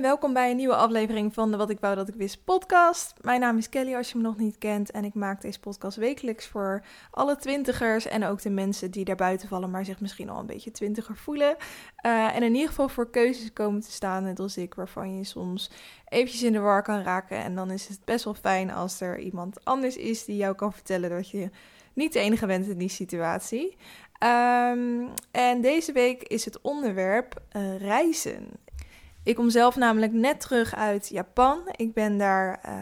welkom bij een nieuwe aflevering van de Wat ik wou dat ik wist podcast. Mijn naam is Kelly als je me nog niet kent en ik maak deze podcast wekelijks voor alle twintigers en ook de mensen die daar buiten vallen, maar zich misschien al een beetje twintiger voelen. Uh, en in ieder geval voor keuzes komen te staan, net als ik, waarvan je soms eventjes in de war kan raken. En dan is het best wel fijn als er iemand anders is die jou kan vertellen dat je niet de enige bent in die situatie. Um, en deze week is het onderwerp uh, reizen. Ik kom zelf namelijk net terug uit Japan. Ik ben daar uh,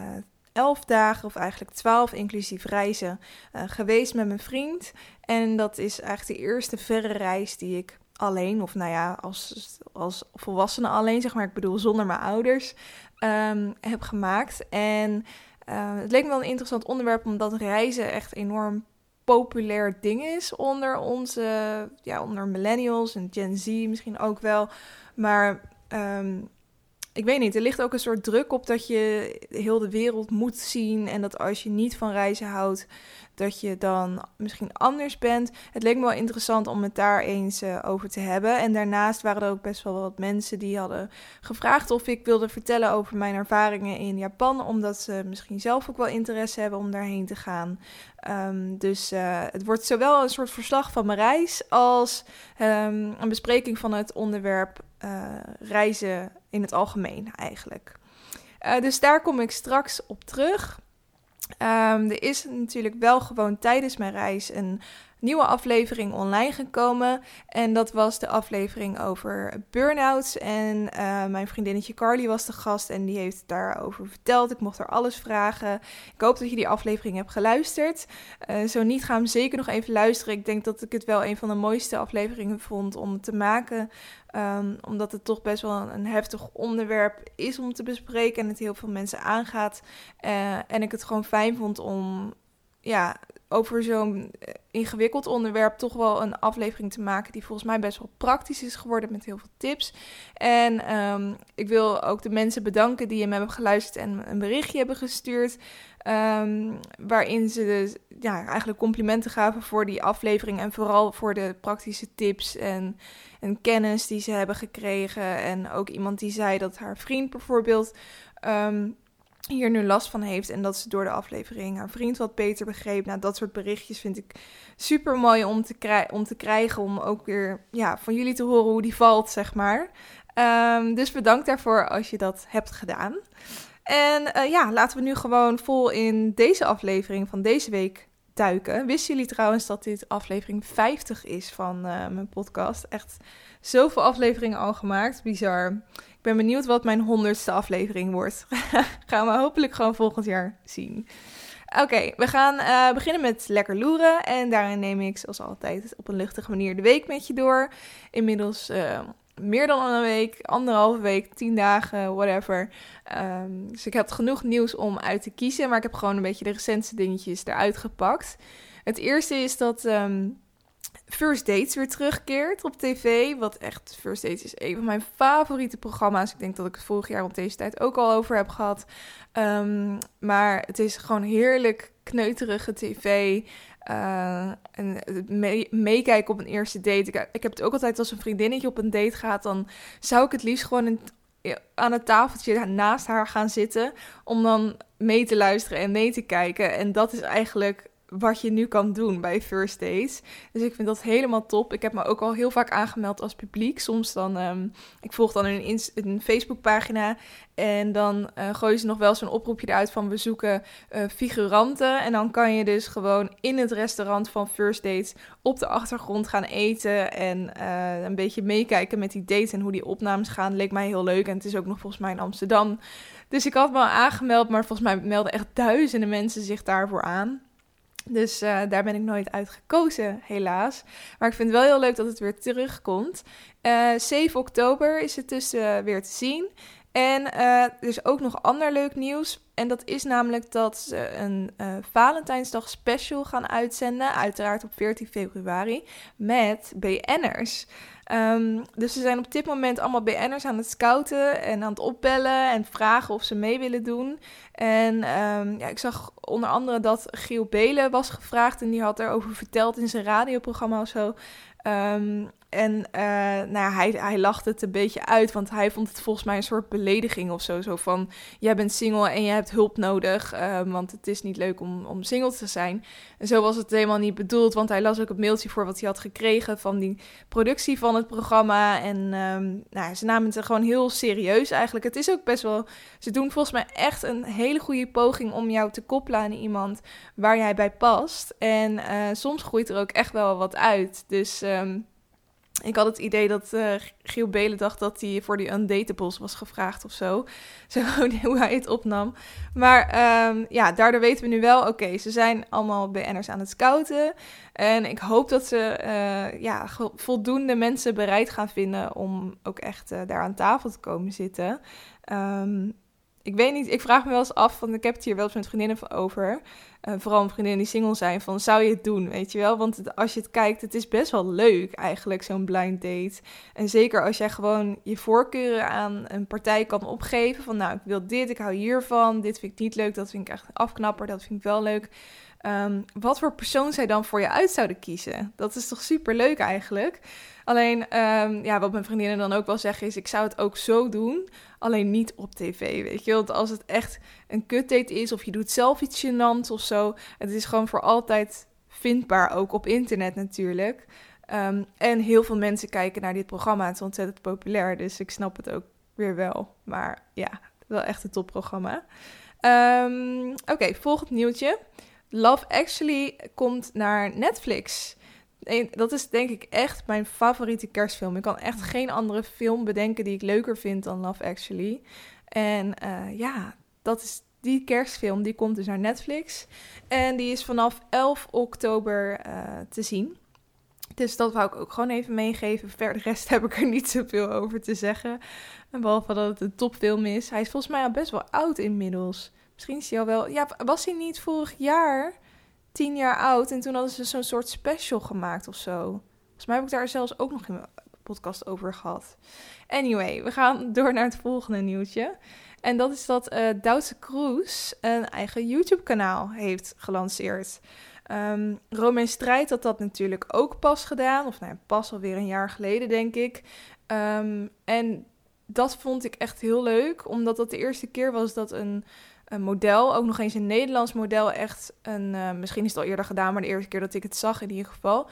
elf dagen, of eigenlijk twaalf inclusief reizen, uh, geweest met mijn vriend. En dat is eigenlijk de eerste verre reis die ik alleen, of nou ja, als, als volwassene alleen, zeg maar, ik bedoel zonder mijn ouders, um, heb gemaakt. En uh, het leek me wel een interessant onderwerp, omdat reizen echt enorm populair ding is onder onze, ja, onder millennials en Gen Z misschien ook wel. Maar um, ik weet niet, er ligt ook een soort druk op dat je heel de wereld moet zien. En dat als je niet van reizen houdt, dat je dan misschien anders bent. Het leek me wel interessant om het daar eens uh, over te hebben. En daarnaast waren er ook best wel wat mensen die hadden gevraagd of ik wilde vertellen over mijn ervaringen in Japan. Omdat ze misschien zelf ook wel interesse hebben om daarheen te gaan. Um, dus uh, het wordt zowel een soort verslag van mijn reis als um, een bespreking van het onderwerp uh, reizen in het algemeen eigenlijk. Uh, dus daar kom ik straks op terug. Um, er is natuurlijk wel gewoon tijdens mijn reis een nieuwe aflevering online gekomen. En dat was de aflevering over burn-outs. En uh, mijn vriendinnetje Carly was de gast en die heeft daarover verteld. Ik mocht haar alles vragen. Ik hoop dat je die aflevering hebt geluisterd. Uh, zo niet, ga hem zeker nog even luisteren. Ik denk dat ik het wel een van de mooiste afleveringen vond om te maken. Um, omdat het toch best wel een, heftig onderwerp is om te bespreken en het heel veel mensen aangaat. Uh, en ik het gewoon fijn vond om ja, over zo'n eh, ingewikkeld onderwerp toch wel een aflevering te maken die volgens mij best wel praktisch is geworden met heel veel tips. En um, ik wil ook de mensen bedanken die hem hebben geluisterd en een berichtje hebben gestuurd. Um, waarin ze dus, ja, eigenlijk complimenten gaven voor die aflevering en vooral voor de praktische tips en, en kennis die ze hebben gekregen. En ook iemand die zei dat haar vriend bijvoorbeeld um, hier nu last van heeft en dat ze door de aflevering haar vriend wat beter begreep. Nou, dat soort berichtjes vind ik super mooi om te, om te krijgen, om ook weer ja, van jullie te horen hoe die valt, zeg maar. Um, dus bedankt daarvoor als je dat hebt gedaan. En uh, ja, laten we nu gewoon vol in deze aflevering van deze week duiken. Wisten jullie trouwens dat dit aflevering 50 is van uh, mijn podcast? Echt zoveel afleveringen al gemaakt. Bizar. Ben benieuwd wat mijn honderdste aflevering wordt. gaan we hopelijk gewoon volgend jaar zien. Oké, we gaan uh, beginnen met lekker loeren. En daarin neem ik zoals altijd op een luchtige manier de week met je door. Inmiddels uh, meer dan een week, anderhalve week, tien dagen, whatever. Um, dus ik had genoeg nieuws om uit te kiezen. Maar ik heb gewoon een beetje de recentste dingetjes eruit gepakt. Het eerste is dat... Um, First Dates weer terugkeert op tv. Wat echt, First Dates is een van mijn favoriete programma's. Ik denk dat ik het vorig jaar op deze tijd ook al over heb gehad. Um, maar het is gewoon heerlijk kneuterige tv. Uh, en meekijken op een eerste date. Ik, heb het ook altijd als een vriendinnetje op een date gaat. Dan zou ik het liefst gewoon aan het tafeltje naast haar gaan zitten. Om dan mee te luisteren en mee te kijken. En dat is eigenlijk wat je nu kan doen bij first dates. Dus ik vind dat helemaal top. Ik heb me ook al heel vaak aangemeld als publiek. Soms dan, um, ik volg dan een, een Facebookpagina en dan uh, gooien ze nog wel zo'n oproepje eruit van we zoeken uh, figuranten. En dan kan je dus gewoon in het restaurant van first dates op de achtergrond gaan eten en uh, een beetje meekijken met die dates en hoe die opnames gaan. Leek mij heel leuk en het is ook nog volgens mij in Amsterdam. Dus ik had me aangemeld, maar volgens mij melden echt duizenden mensen zich daarvoor aan. Dus uh, daar ben ik nooit uit gekozen, helaas. Maar ik vind het wel heel leuk dat het weer terugkomt. Uh, eh, 7 oktober is het dus uh, weer te zien. En er is ook nog ander leuk nieuws. En dat is namelijk dat ze een Valentijnsdag special gaan uitzenden. Uiteraard op 14 februari. Met BN'ers. Um, dus ze zijn op dit moment allemaal BN'ers aan het scouten en aan het opbellen en vragen of ze mee willen doen. En um, ja, ik zag onder andere dat Giel Belen was gevraagd en die had erover verteld in zijn radioprogramma of zo. Um, en uh, nou, hij, hij lachte het een beetje uit, want hij vond het volgens mij een soort belediging of zo. Zo van, jij bent single en je hebt hulp nodig, uh, want het is niet leuk om, om single te zijn. En zo was het helemaal niet bedoeld, want hij las ook het mailtje voor wat hij had gekregen van die productie van het programma. En um, nou, ze namen het gewoon heel serieus eigenlijk. Het is ook best wel, ze doen volgens mij echt een hele goede poging om jou te koppelen aan iemand waar jij bij past. En uh, soms groeit er ook echt wel wat uit. Dus... Um, ik had het idee dat uh, Giel Belen dacht dat hij voor die Undatables was gevraagd of zo. Zo hoe hij het opnam. Maar um, ja, daardoor weten we nu wel, oké, ze zijn allemaal BN'ers aan het scouten. En ik hoop dat ze uh, ja, voldoende mensen bereid gaan vinden om ook echt uh, daar aan tafel te komen zitten. Um, ik weet niet, ik vraag me wel eens af, want ik heb het hier wel eens met vriendinnen over. Uh, vooral vriendinnen die single zijn, van zou je het doen, weet je wel? Want als je het kijkt, het is best wel leuk eigenlijk, zo'n blind date. En zeker als jij gewoon je voorkeuren aan een partij kan opgeven. Van nou, ik wil dit, ik hou hiervan, dit vind ik niet leuk, dat vind ik echt afknapper, dat vind ik wel leuk. Um, wat voor persoon zij dan voor je uit zouden kiezen. Dat is toch super leuk eigenlijk. Alleen, um, ja, wat mijn vriendinnen dan ook wel zeggen is, ik zou het ook zo doen, alleen niet op tv, weet je. Want als het echt een kutdate is, of je doet zelf iets gênants of zo, het is gewoon voor altijd vindbaar, ook op internet natuurlijk. Um, en heel veel mensen kijken naar dit programma, het is ontzettend populair, dus ik snap het ook weer wel. Maar ja, wel echt een topprogramma. Oké, volgend nieuwtje. Love Actually komt naar Netflix. Dat is denk ik echt mijn favoriete kerstfilm. Ik kan echt geen andere film bedenken die ik leuker vind dan Love Actually. En uh, ja, dat is die kerstfilm. Die komt dus naar Netflix. En die is vanaf 11 oktober uh, te zien. Dus dat wou ik ook gewoon even meegeven. Verder de rest heb ik er niet zoveel over te zeggen. En behalve dat het een topfilm is. Hij is volgens mij al best wel oud inmiddels. Misschien is hij al wel. Ja, was hij niet vorig jaar tien jaar oud? En toen hadden ze zo'n soort special gemaakt of zo. Volgens mij heb ik daar zelfs ook nog in podcast over gehad. Anyway, we gaan door naar het volgende nieuwtje. En dat is dat uh, Duitse Kroes een eigen YouTube-kanaal heeft gelanceerd. Um, Romein Strijd had dat natuurlijk ook pas gedaan. Of nou, pas alweer een jaar geleden, denk ik. Um, en dat vond ik echt heel leuk, omdat dat de eerste keer was dat een een model, ook nog eens een Nederlands model, echt een, uh, misschien is het al eerder gedaan, maar de eerste keer dat ik het zag in ieder geval,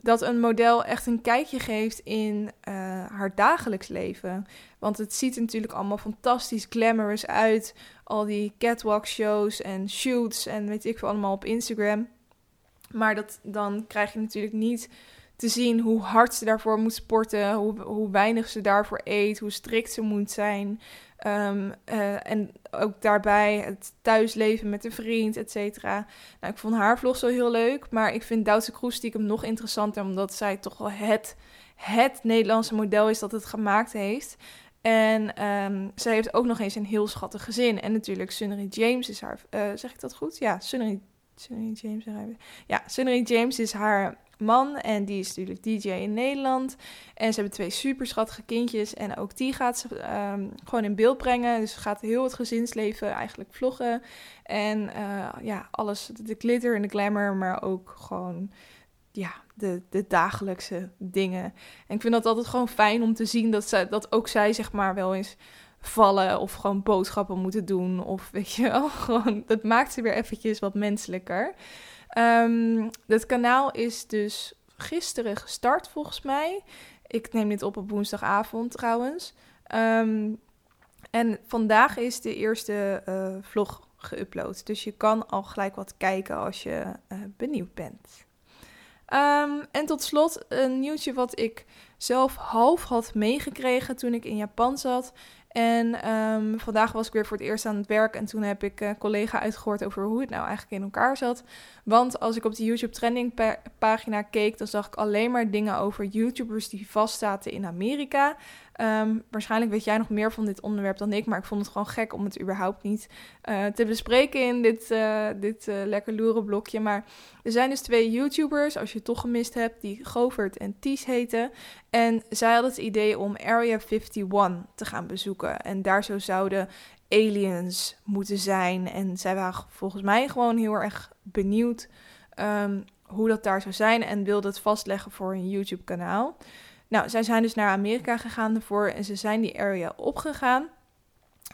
dat een model echt een kijkje geeft in uh, haar dagelijks leven. Want het ziet er natuurlijk allemaal fantastisch glamorous uit, al die catwalk shows en shoots en weet ik veel allemaal op Instagram. Maar dat, dan krijg je natuurlijk niet te zien hoe hard ze daarvoor moet sporten, hoe, hoe weinig ze daarvoor eet, hoe strikt ze moet zijn. Um, uh, en ook daarbij het thuisleven met een vriend, et cetera. Nou, ik vond haar vlog zo heel leuk, maar ik vind Duitse Kroes stiekem nog interessanter, omdat zij toch wel het, het Nederlandse model is dat het gemaakt heeft. En um, zij heeft ook nog eens een heel schattig gezin. En natuurlijk, Sunnery James is haar... Uh, zeg ik dat goed? Ja, Sunnery, Sunnery James. Ja, Sunnery James is haar man. En die is natuurlijk DJ in Nederland. En ze hebben twee super schattige kindjes. En ook die gaat ze um, gewoon in beeld brengen. Dus ze gaat heel het gezinsleven eigenlijk vloggen. En uh, ja, alles, de glitter en de glamour, maar ook gewoon ja, de, de dagelijkse dingen. En ik vind dat altijd gewoon fijn om te zien dat, ze, dat ook zij zeg maar wel eens vallen of gewoon boodschappen moeten doen. Of weet je wel, gewoon, dat maakt ze weer eventjes wat menselijker. Um, het kanaal is dus gisteren gestart volgens mij. Ik neem dit op op woensdagavond trouwens. Um, en vandaag is de eerste uh, vlog geüpload. Dus je kan al gelijk wat kijken als je uh, benieuwd bent. Um, en tot slot een nieuwtje wat ik zelf half had meegekregen toen ik in Japan zat. En um, vandaag was ik weer voor het eerst aan het werk en toen heb ik een uh, collega uitgehoord over hoe het nou eigenlijk in elkaar zat. Want als ik op de YouTube trending pagina keek, dan zag ik alleen maar dingen over YouTubers die vastzaten in Amerika. Um, waarschijnlijk weet jij nog meer van dit onderwerp dan ik, maar ik vond het gewoon gek om het überhaupt niet uh, te bespreken in dit, uh, dit lekker loere blokje. Maar er zijn dus twee YouTubers, als je het toch gemist hebt, die Govert en Ties heten. En zij hadden het idee om Area 51 te gaan bezoeken. En daar zo zouden aliens moeten zijn. En zij waren volgens mij gewoon heel erg benieuwd um, hoe dat daar zou zijn en wilde het vastleggen voor een YouTube-kanaal. Nou, zij zijn dus naar Amerika gegaan ervoor en ze zijn die area opgegaan.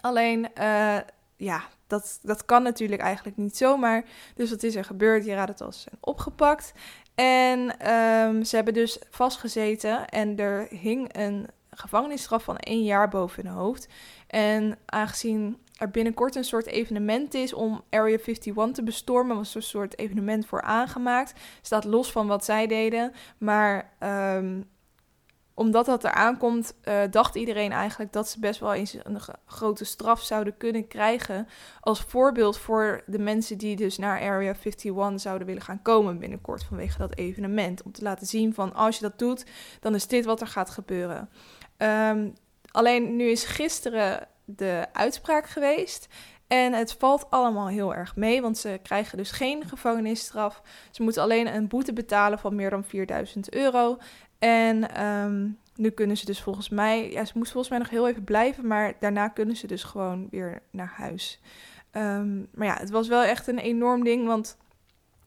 Alleen, uh, ja, dat, dat kan natuurlijk eigenlijk niet zomaar. Dus wat is er gebeurd? Je raadt het al, ze zijn opgepakt. En um, ze hebben dus vastgezeten en er hing een gevangenisstraf van één jaar boven hun hoofd. En aangezien er binnenkort een soort evenement is om Area 51 te bestormen, was er een soort evenement voor aangemaakt. Staat los van wat zij deden, maar um, omdat dat eraan komt, uh, dacht iedereen eigenlijk dat ze best wel eens een grote straf zouden kunnen krijgen. Als voorbeeld voor de mensen die dus naar Area 51 zouden willen gaan komen binnenkort vanwege dat evenement. Om te laten zien van als je dat doet, dan is dit wat er gaat gebeuren. Um, alleen nu is gisteren de uitspraak geweest. En het valt allemaal heel erg mee, want ze krijgen dus geen gevangenisstraf. Ze moeten alleen een boete betalen van meer dan 4000 euro. En um, nu kunnen ze dus volgens mij, ja, ze moesten volgens mij nog heel even blijven, maar daarna kunnen ze dus gewoon weer naar huis. Um, maar ja, het was wel echt een enorm ding, want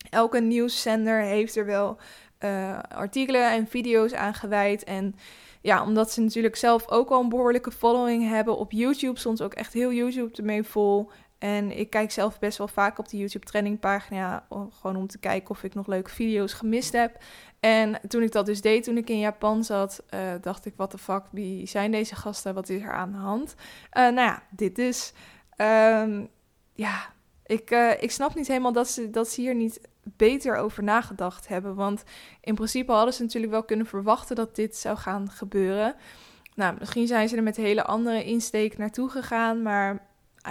elke nieuwszender heeft er wel uh, artikelen en video's aan gewijd. En ja, omdat ze natuurlijk zelf ook al een behoorlijke following hebben op YouTube, soms ook echt heel YouTube ermee vol. En ik kijk zelf best wel vaak op de YouTube trending pagina, gewoon om te kijken of ik nog leuke video's gemist heb. En toen ik dat dus deed, toen ik in Japan zat, uh, dacht ik, wat de fuck, wie zijn deze gasten? Wat is er aan de hand? Uh, nou ja, dit dus. Um, ja, ik, uh, ik snap niet helemaal dat ze, dat ze hier niet beter over nagedacht hebben. Want in principe hadden ze natuurlijk wel kunnen verwachten dat dit zou gaan gebeuren. Nou, misschien zijn ze er met hele andere insteek naartoe gegaan, maar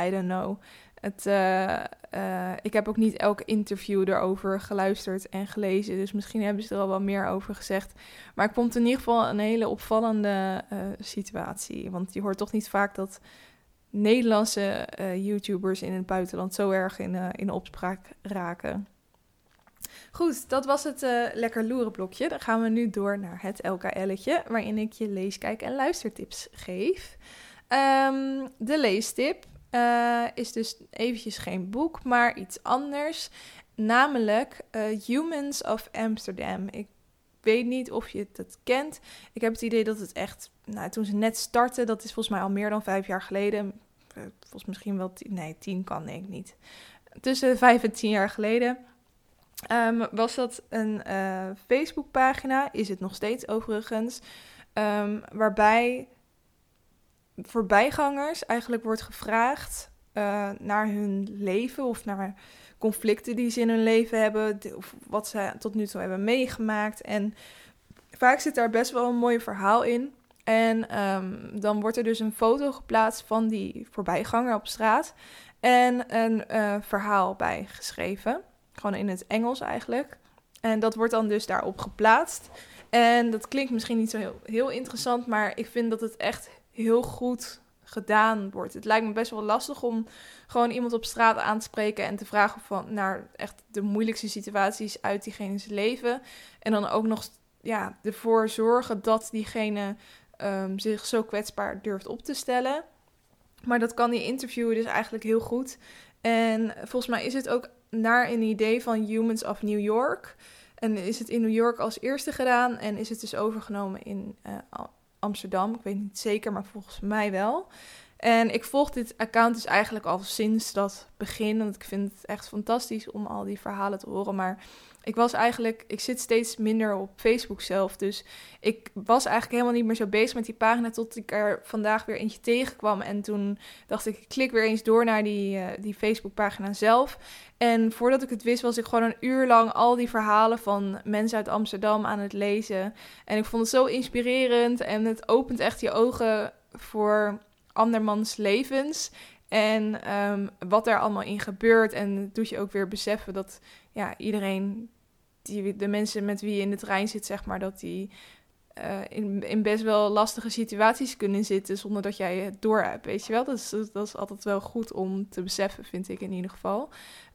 I don't know. Het, uh, uh, ik heb ook niet elk interview erover geluisterd en gelezen. Dus misschien hebben ze er al wel meer over gezegd. Maar ik vond het in ieder geval een hele opvallende uh, situatie. Want je hoort toch niet vaak dat Nederlandse YouTubers in het buitenland zo erg in, in opspraak raken. Goed, dat was het lekker loeren blokje. Dan gaan we nu door naar het LKL'tje, waarin ik je lees, kijk en luistertips geef. Um, de leestip uh, is dus eventjes geen boek, maar iets anders. Namelijk uh, Humans of Amsterdam. Ik weet niet of je het kent. Ik heb het idee dat het echt, nou, toen ze net startten, dat is volgens mij al meer dan vijf jaar geleden. Volgens misschien wel tien, nee, tien kan ik niet. Tussen vijf en tien jaar geleden. Um, was dat een uh, Facebookpagina, is het nog steeds overigens, um, waarbij voorbijgangers eigenlijk wordt gevraagd uh, naar hun leven of naar conflicten die ze in hun leven hebben, of wat ze tot nu toe hebben meegemaakt. En vaak zit daar best wel een mooi verhaal in. En um, dan wordt er dus een foto geplaatst van die voorbijganger op straat en een uh, verhaal bij geschreven. Gewoon in het Engels eigenlijk. En dat wordt dan dus daarop geplaatst. En dat klinkt misschien niet zo heel, heel interessant, maar ik vind dat het echt heel goed gedaan wordt. Het lijkt me best wel lastig om gewoon iemand op straat aan te spreken en te vragen van naar echt de moeilijkste situaties uit diegene's leven. En dan ook nog ja, ervoor zorgen dat diegene um, zich zo kwetsbaar durft op te stellen. Maar dat kan die interviewer dus eigenlijk heel goed. En volgens mij is het ook naar een idee van Humans of New York. En is het in New York als eerste gedaan en is het dus overgenomen in uh, Amsterdam. Ik weet niet zeker, maar volgens mij wel. En ik volg dit account dus eigenlijk al sinds dat begin. Want ik vind het echt fantastisch om al die verhalen te horen. Maar ik was eigenlijk, ik zit steeds minder op Facebook zelf. Dus ik was eigenlijk helemaal niet meer zo bezig met die pagina. Tot ik er vandaag weer eentje tegenkwam. En toen dacht ik, ik klik weer eens door naar die, uh, die Facebook-pagina zelf. En voordat ik het wist, was ik gewoon een uur lang al die verhalen van mensen uit Amsterdam aan het lezen. En ik vond het zo inspirerend. En het opent echt je ogen voor andermans levens. En um, wat daar allemaal in gebeurt. En het doet je ook weer beseffen dat ja, iedereen, die, de mensen met wie je in de trein zit, zeg maar, dat die uh, in, in best wel lastige situaties kunnen zitten zonder dat jij het door hebt, weet je wel. Dat is, dat is altijd wel goed om te beseffen, vind ik in ieder geval.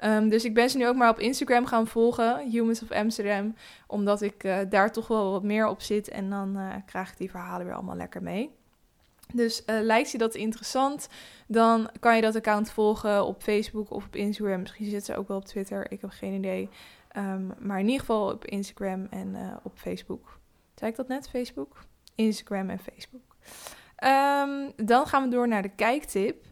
Um, dus ik ben ze nu ook maar op Instagram gaan volgen, Humans of Amsterdam, omdat ik uh, daar toch wel wat meer op zit en dan uh, krijg ik die verhalen weer allemaal lekker mee. Dus uh, lijkt je dat interessant, dan kan je dat account volgen op Facebook of op Instagram. Misschien zit ze ook wel op Twitter, ik heb geen idee. Ehm, maar in ieder geval op Instagram en uh, op Facebook. Zei ik dat net? Facebook? Instagram en Facebook. Ehm, dan gaan we door naar de kijktip.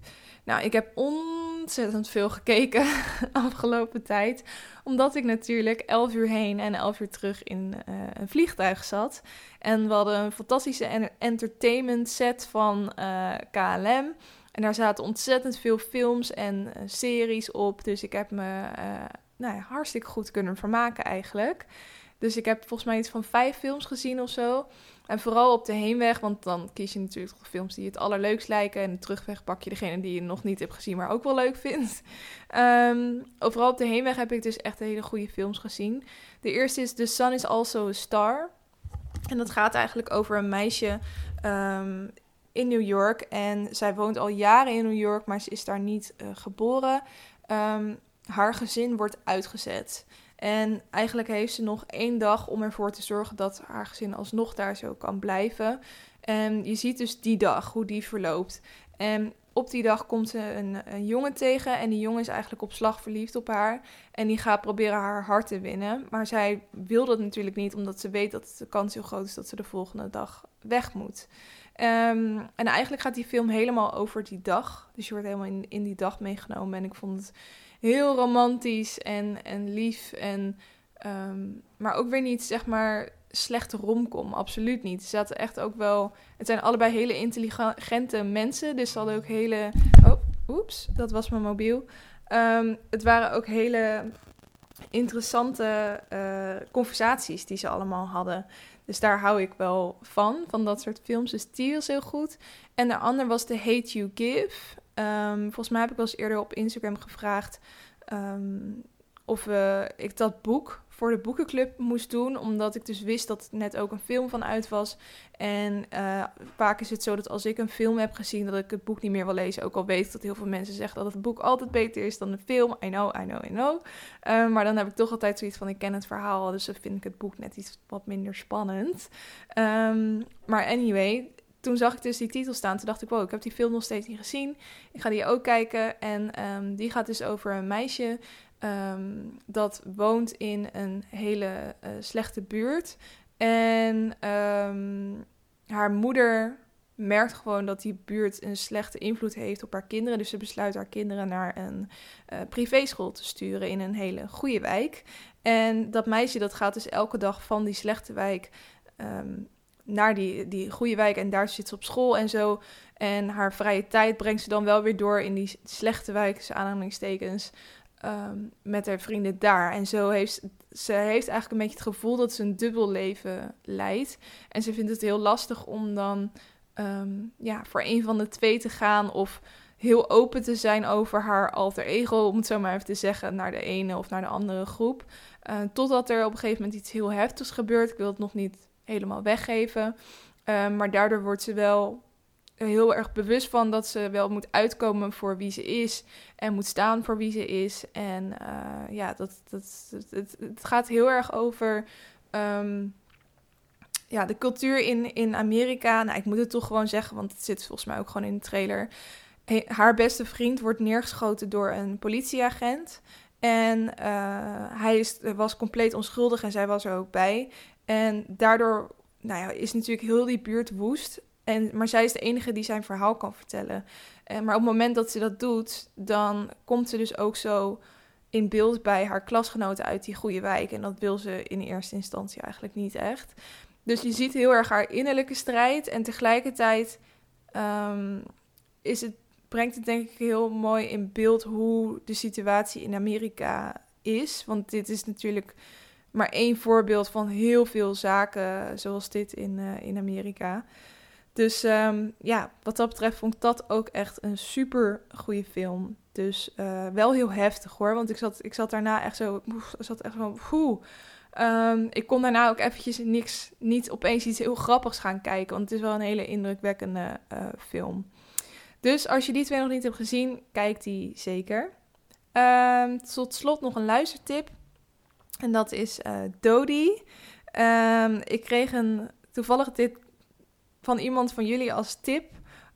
Nou, ik heb ontzettend veel gekeken afgelopen tijd. Omdat ik natuurlijk 11 uur heen en 11 uur terug in uh, een vliegtuig zat. En we hadden een fantastische entertainment set van eh, KLM. En daar zaten ontzettend veel films en uh, series op. Dus ik heb me nou ja, hartstikke goed kunnen vermaken eigenlijk. Dus ik heb volgens mij iets van vijf films gezien of zo. En vooral op de heenweg, want dan kies je natuurlijk films die het allerleukst lijken. En de terugweg pak je degene die je nog niet hebt gezien, maar ook wel leuk vindt. Um, vooral op de heenweg heb ik dus echt hele goede films gezien. De eerste is The Sun is Also a Star. En dat gaat eigenlijk over een meisje um, in New York. En zij woont al jaren in New York, maar ze is daar niet uh, geboren. Um, haar gezin wordt uitgezet. En eigenlijk heeft ze nog één dag om ervoor te zorgen dat haar gezin alsnog daar zo kan blijven. En je ziet dus die dag, hoe die verloopt. En op die dag komt ze een, een, jongen tegen en die jongen is eigenlijk op slag verliefd op haar. En die gaat proberen haar hart te winnen. Maar zij wil dat natuurlijk niet, omdat ze weet dat de kans heel groot is dat ze de volgende dag weg moet. Um, en eigenlijk gaat die film helemaal over die dag. Dus je wordt helemaal in, in die dag meegenomen. En ik vond het heel romantisch en, en lief. En, um, maar ook weer niet, zeg maar, slechte romcom. Absoluut niet. Ze zaten echt ook wel... Het zijn allebei hele intelligente mensen. Dus ze hadden ook hele... Oh, oeps, dat was mijn mobiel. Um, het waren ook hele interessante uh, conversaties die ze allemaal hadden. Dus daar hou ik wel van, van dat soort films. Dus die was heel goed. En de ander was The Hate You Give. Um, volgens mij heb ik wel eens eerder op Instagram gevraagd um, of ik dat boek voor de boekenclub moest doen, omdat ik dus wist dat er net ook een film van uit was. En uh, vaak is het zo dat als ik een film heb gezien, dat ik het boek niet meer wil lezen. Ook al weet ik dat heel veel mensen zeggen dat het boek altijd beter is dan de film. I know, I know, I know. Uh, maar dan heb ik toch altijd zoiets van, ik ken het verhaal, dus dan vind ik het boek net iets wat minder spannend. Maar anyway, toen zag ik dus die titel staan. Toen dacht ik, wow, ik heb die film nog steeds niet gezien. Ik ga die ook kijken. En um, die gaat dus over een meisje um, dat woont in een hele uh, slechte buurt. En um, haar moeder merkt gewoon dat die buurt een slechte invloed heeft op haar kinderen. Dus ze besluit haar kinderen naar een uh, privéschool te sturen in een hele goede wijk. En dat meisje dat gaat dus elke dag van die slechte wijk naar die, die goede wijk en daar zit ze op school en zo. En haar vrije tijd brengt ze dan wel weer door in die slechte wijk, dus aanhalingstekens, um, met haar vrienden daar. En zo heeft ze heeft eigenlijk een beetje het gevoel dat ze een dubbel leven leidt. En ze vindt het heel lastig om dan um, ja, voor een van de twee te gaan of heel open te zijn over haar alter ego, om het zo maar even te zeggen, naar de ene of naar de andere groep. Uh, totdat er op een gegeven moment iets heel heftigs gebeurt. Ik wil het nog niet helemaal weggeven. Um, maar daardoor wordt ze wel heel erg bewust van dat ze wel moet uitkomen voor wie ze is en moet staan voor wie ze is. En uh, ja, dat, dat, het, het, gaat heel erg over um, ja, de cultuur in, in Amerika. Nou, ik moet het toch gewoon zeggen, want het zit volgens mij ook gewoon in de trailer. Haar beste vriend wordt neergeschoten door een politieagent. En uh, hij is, was compleet onschuldig en zij was er ook bij. En daardoor nou ja, is natuurlijk heel die buurt woest. En, maar zij is de enige die zijn verhaal kan vertellen. En, maar op het moment dat ze dat doet, dan komt ze dus ook zo in beeld bij haar klasgenoten uit die goede wijk. En dat wil ze in eerste instantie eigenlijk niet echt. Dus je ziet heel erg haar innerlijke strijd. En tegelijkertijd um, is het, brengt het denk ik heel mooi in beeld hoe de situatie in Amerika is. Want dit is natuurlijk maar één voorbeeld van heel veel zaken zoals dit in, uh, in Amerika. Dus um, ja, wat dat betreft vond ik dat ook echt een super goede film. Dus uh, wel heel heftig hoor, want ik zat, ik zat daarna echt zo, ik zat echt van, poeh. Um, ik kon daarna ook eventjes niks, niet opeens iets heel grappigs gaan kijken, want het is wel een hele indrukwekkende uh, film. Dus als je die twee nog niet hebt gezien, kijk die zeker. Um, tot slot nog een luistertip. En dat is uh, Dodi. Um, ik kreeg een toevallig dit van iemand van jullie als tip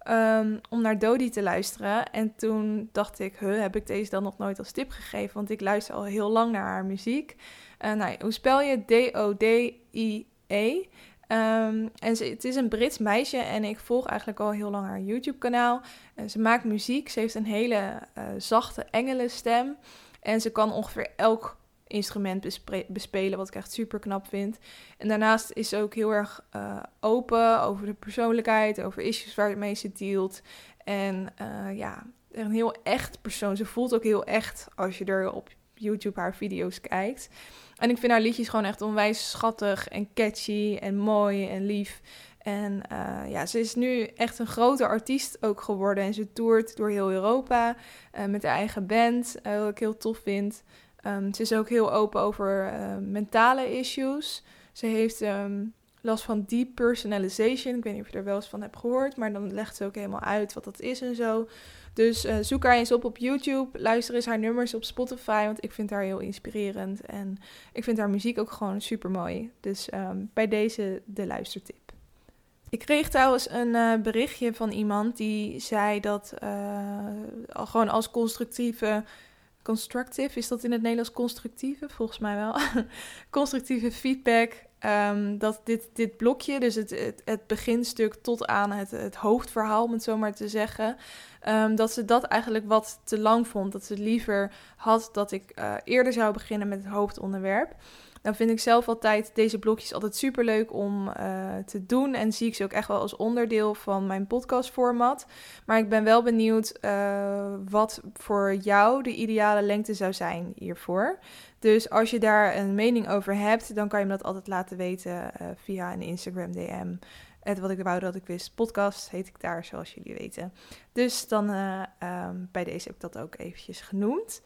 um, om naar Dodi te luisteren. En toen dacht ik, huh, heb ik deze dan nog nooit als tip gegeven? Want ik luister al heel lang naar haar muziek. nou, hoe spel je D-O-D-I-E? Ehm, en ze, het is een Brits meisje en ik volg eigenlijk al heel lang haar YouTube-kanaal. ze maakt muziek, ze heeft een hele uh, zachte engelenstem. En ze kan ongeveer elk instrument bespelen, wat ik echt super knap vind. En daarnaast is ze ook heel erg uh, open over de persoonlijkheid, over issues waarmee ze dealt. En uh, ja, een heel echt persoon. Ze voelt ook heel echt als je er op YouTube haar video's kijkt. En ik vind haar liedjes gewoon echt onwijs schattig en catchy en mooi en lief. En uh, ja, ze is nu echt een grote artiest ook geworden. En ze toert door heel Europa met haar eigen band, wat ik heel tof vind. Um, ze is ook heel open over mentale issues. Ze heeft um, last van depersonalization. Ik weet niet of je er wel eens van hebt gehoord, maar dan legt ze ook helemaal uit wat dat is en zo. Dus uh, zoek haar eens op op YouTube. Luister eens haar nummers op Spotify, want ik vind haar heel inspirerend. En ik vind haar muziek ook gewoon super mooi. Dus bij deze de luistertip. Ik kreeg trouwens een uh, berichtje van iemand die zei dat uh, gewoon als constructieve. Constructive, is dat in het Nederlands constructieve? Volgens mij wel. constructieve feedback Um, dat dit, dit blokje, dus het, het, beginstuk tot aan het, het hoofdverhaal, om het zo maar te zeggen, um, dat ze dat eigenlijk wat te lang vond. Dat ze liever had dat ik uh, eerder zou beginnen met het hoofdonderwerp. Dan vind ik zelf altijd deze blokjes altijd super leuk om uh, te doen. En zie ik ze ook echt wel als onderdeel van mijn podcastformat. Maar ik ben wel benieuwd uh, wat voor jou de ideale lengte zou zijn hiervoor. Dus als je daar een mening over hebt, dan kan je me dat altijd laten weten uh, via een Instagram DM. Het wat ik wou dat ik wist, podcast heet ik daar, zoals jullie weten. Dus dan um, bij deze heb ik dat ook eventjes genoemd.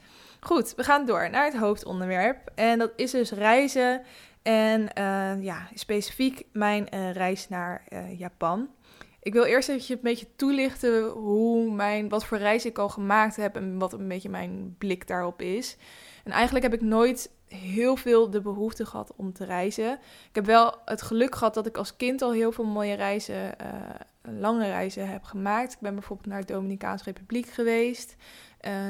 Goed, we gaan door naar het hoofdonderwerp. En dat is dus reizen. En uh, ja, specifiek mijn reis naar Japan. Ik wil eerst even een beetje toelichten hoe mijn, wat voor reis ik al gemaakt heb en wat een beetje mijn blik daarop is. En eigenlijk heb ik nooit heel veel de behoefte gehad om te reizen. Ik heb wel het geluk gehad dat ik als kind al heel veel mooie reizen, lange reizen heb gemaakt. Ik ben bijvoorbeeld naar de Dominicaanse Republiek geweest,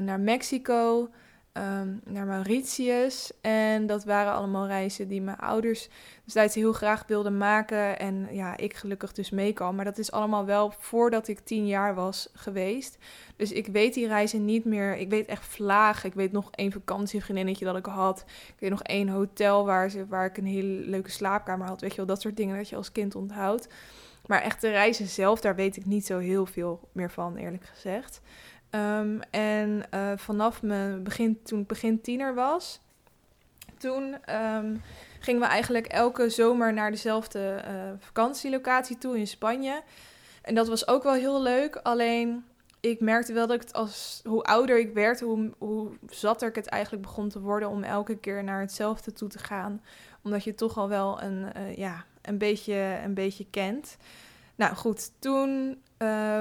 naar Mexico, um, naar Mauritius. En dat waren allemaal reizen die mijn ouders destijds heel graag wilden maken. En ja, ik gelukkig dus mee kan. Maar dat is allemaal wel voordat ik tien jaar was geweest. Dus ik weet die reizen niet meer. Ik weet echt vlaag. Ik weet nog één vakantievriendinnetje dat ik had. Ik weet nog één hotel waar, ze, waar ik een hele leuke slaapkamer had. Weet je wel, dat soort dingen dat je als kind onthoudt. Maar echt de reizen zelf, daar weet ik niet zo heel veel meer van, eerlijk gezegd. Um, en uh, vanaf mijn begin, toen ik begin tiener was, toen um, gingen we eigenlijk elke zomer naar dezelfde uh, vakantielocatie toe in Spanje. En dat was ook wel heel leuk. Alleen ik merkte wel dat ik het als hoe ouder ik werd, hoe, hoe zatter ik het eigenlijk begon te worden om elke keer naar hetzelfde toe te gaan. Omdat je toch al wel een, uh, ja, een, beetje, een beetje kent. Nou goed, toen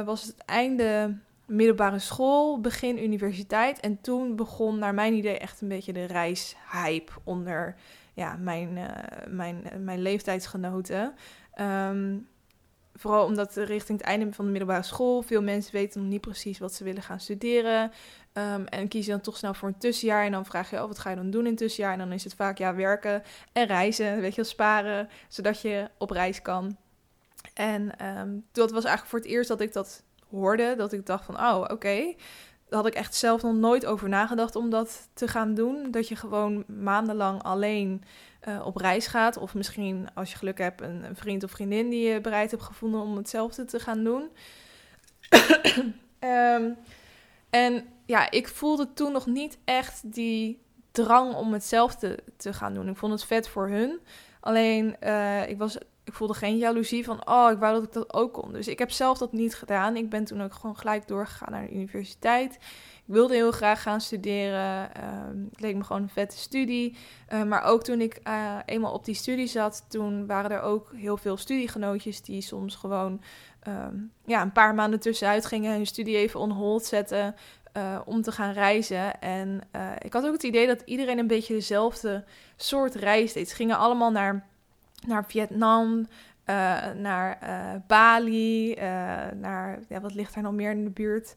was het einde middelbare school, begin universiteit. En toen begon naar mijn idee echt een beetje de reishype onder ja, mijn, uh, mijn, mijn leeftijdsgenoten. Um, vooral omdat richting het einde van de middelbare school veel mensen weten nog niet precies wat ze willen gaan studeren. Um, en kiezen dan toch snel voor een tussenjaar. En dan vraag je, oh, wat ga je dan doen in het tussenjaar? En dan is het vaak ja, werken en reizen, weet je, sparen, zodat je op reis kan. En um, dat was eigenlijk voor het eerst dat ik dat hoorde, dat ik dacht van, oh, oké. Daar had ik echt zelf nog nooit over nagedacht om dat te gaan doen. Dat je gewoon maandenlang alleen uh, op reis gaat. Of misschien, als je geluk hebt, een, vriend of vriendin die je bereid hebt gevonden om hetzelfde te gaan doen. um, en ja, ik voelde toen nog niet echt die drang om hetzelfde te gaan doen. Ik vond het vet voor hun. Alleen, uh, ik was ik voelde geen jaloezie van, oh, ik wou dat ik dat ook kon. Dus ik heb zelf dat niet gedaan. Ik ben toen ook gewoon gelijk doorgegaan naar de universiteit. Ik wilde heel graag gaan studeren. Uh, het leek me gewoon een vette studie. Uh, maar ook toen ik uh, eenmaal op die studie zat, toen waren er ook heel veel studiegenootjes die soms gewoon um, ja, een paar maanden tussenuit gingen, hun studie even on hold zetten. Uh, om te gaan reizen. En ik had ook het idee dat iedereen een beetje dezelfde soort reis deed. Ze gingen allemaal naar naar Vietnam, uh, naar uh, Bali, uh, naar, ja, wat ligt daar nog meer in de buurt?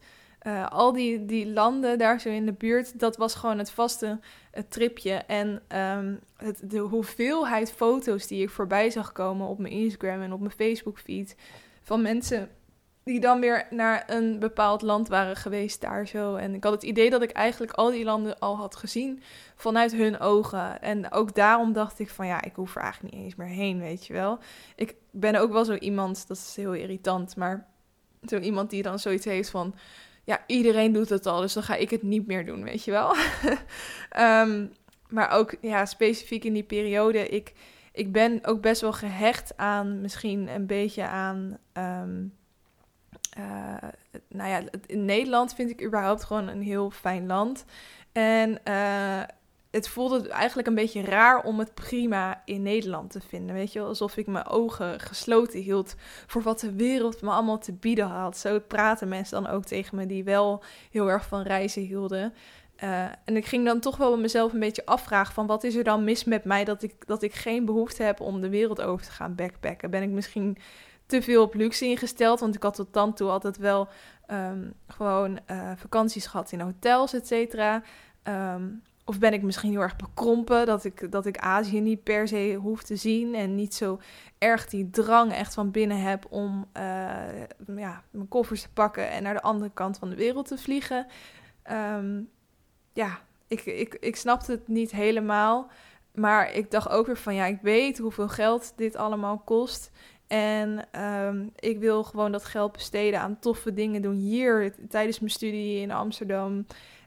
al die, die landen daar zo in de buurt, dat was gewoon het vaste het tripje. En um, het, de hoeveelheid foto's die ik voorbij zag komen op mijn Instagram en op mijn Facebook feed van mensen die dan weer naar een bepaald land waren geweest daar zo. En ik had het idee dat ik eigenlijk al die landen al had gezien vanuit hun ogen. En ook daarom dacht ik van ja, ik hoef er eigenlijk niet eens meer heen, weet je wel. Ik ben ook wel zo iemand, dat is heel irritant, maar zo iemand die dan zoiets heeft van ja, iedereen doet het al, dus dan ga ik het niet meer doen, weet je wel. Ehm, maar ook ja, specifiek in die periode, ik, ik ben ook best wel gehecht aan misschien een beetje aan. Ehm, uh, nou ja, in Nederland vind ik überhaupt gewoon een heel fijn land. En uh, het voelde eigenlijk een beetje raar om het prima in Nederland te vinden. Weet je, alsof ik mijn ogen gesloten hield voor wat de wereld me allemaal te bieden had. Zo praten mensen dan ook tegen me die wel heel erg van reizen hielden. Uh, en ik ging dan toch wel mezelf een beetje afvragen van wat is er dan mis met mij dat ik, dat ik geen behoefte heb om de wereld over te gaan backpacken. Ben ik misschien te veel op luxe ingesteld. Want ik had tot dan toe altijd wel um, gewoon uh, vakanties gehad in hotels, et cetera. Um, of ben ik misschien heel erg bekrompen dat ik, dat ik Azië niet per se hoef te zien. En niet zo erg die drang echt van binnen heb om uh, ja, mijn koffers te pakken en naar de andere kant van de wereld te vliegen. Um, ja, ik, ik, ik snapte het niet helemaal. Maar ik dacht ook weer van ja, ik weet hoeveel geld dit allemaal kost. En um, ik wil gewoon dat geld besteden aan toffe dingen doen hier tijdens mijn studie in Amsterdam.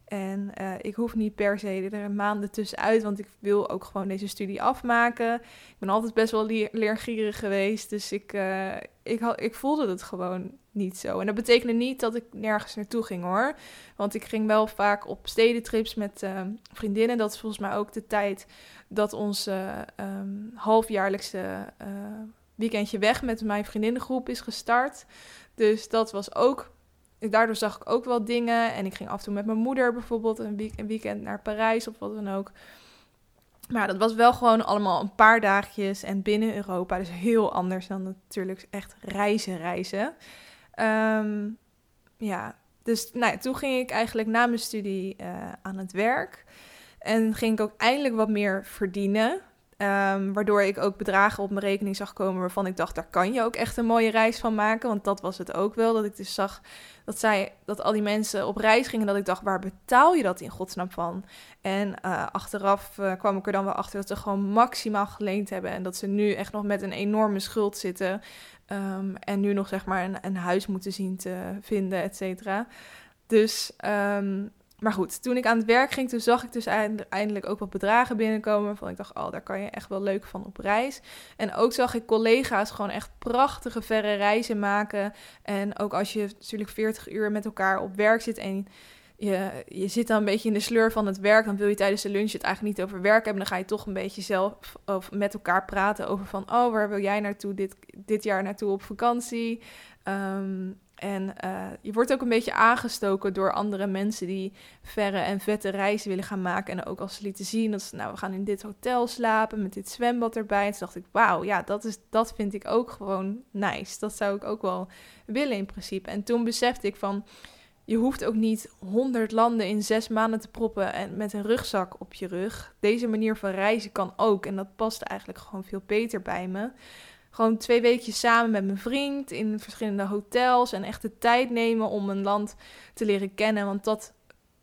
En uh, ik hoef niet per se er maanden tussenuit, want ik wil ook gewoon deze studie afmaken. Ik ben altijd best wel leergierig geweest, dus ik, uh, ik, ik voelde het gewoon niet zo. En dat betekende niet dat ik nergens naartoe ging hoor. Want ik ging wel vaak op stedentrips met uh, vriendinnen. Dat is volgens mij ook de tijd dat onze um, halfjaarlijkse weekendje weg met mijn vriendinnengroep is gestart. Dus dat was ook. Daardoor zag ik ook wel dingen. En ik ging af en toe met mijn moeder bijvoorbeeld een, week, een weekend naar Parijs of wat dan ook. Maar dat was wel gewoon allemaal een paar dagjes en binnen Europa. Dus heel anders dan natuurlijk echt reizen, reizen. Um, ja, dus nou, toen ging ik eigenlijk na mijn studie uh, aan het werk. En ging ik ook eindelijk wat meer verdienen. Um, waardoor ik ook bedragen op mijn rekening zag komen waarvan ik dacht, daar kan je ook echt een mooie reis van maken. Want dat was het ook wel. Dat ik dus zag dat zij, dat al die mensen op reis gingen. Dat ik dacht, waar betaal je dat in godsnaam van? En uh, achteraf uh, kwam ik er dan wel achter dat ze gewoon maximaal geleend hebben. En dat ze nu echt nog met een enorme schuld zitten. Um, en nu nog zeg maar een, een huis moeten zien te vinden, et cetera. Dus um, maar goed, toen ik aan het werk ging, toen zag ik dus eindelijk ook wat bedragen binnenkomen. Waarvan ik dacht, oh, daar kan je echt wel leuk van op reis. En ook zag ik collega's gewoon echt prachtige verre reizen maken. En ook als je natuurlijk 40 uur met elkaar op werk zit en je, je zit dan een beetje in de sleur van het werk, dan wil je tijdens de lunch het eigenlijk niet over werk hebben. Dan ga je toch een beetje zelf of met elkaar praten over van, oh, waar wil jij naartoe dit, dit jaar naartoe op vakantie? Um, en uh, je wordt ook een beetje aangestoken door andere mensen die verre en vette reizen willen gaan maken. En ook als ze lieten zien dat ze, nou, we gaan in dit hotel slapen met dit zwembad erbij. En toen dacht ik, wauw, ja, dat, is, dat vind ik ook gewoon nice. Dat zou ik ook wel willen in principe. En toen besefte ik van, je hoeft ook niet honderd landen in zes maanden te proppen en met een rugzak op je rug. Deze manier van reizen kan ook. En dat past eigenlijk gewoon veel beter bij me gewoon twee weekjes samen met mijn vriend in verschillende hotels en echt de tijd nemen om een land te leren kennen. Want dat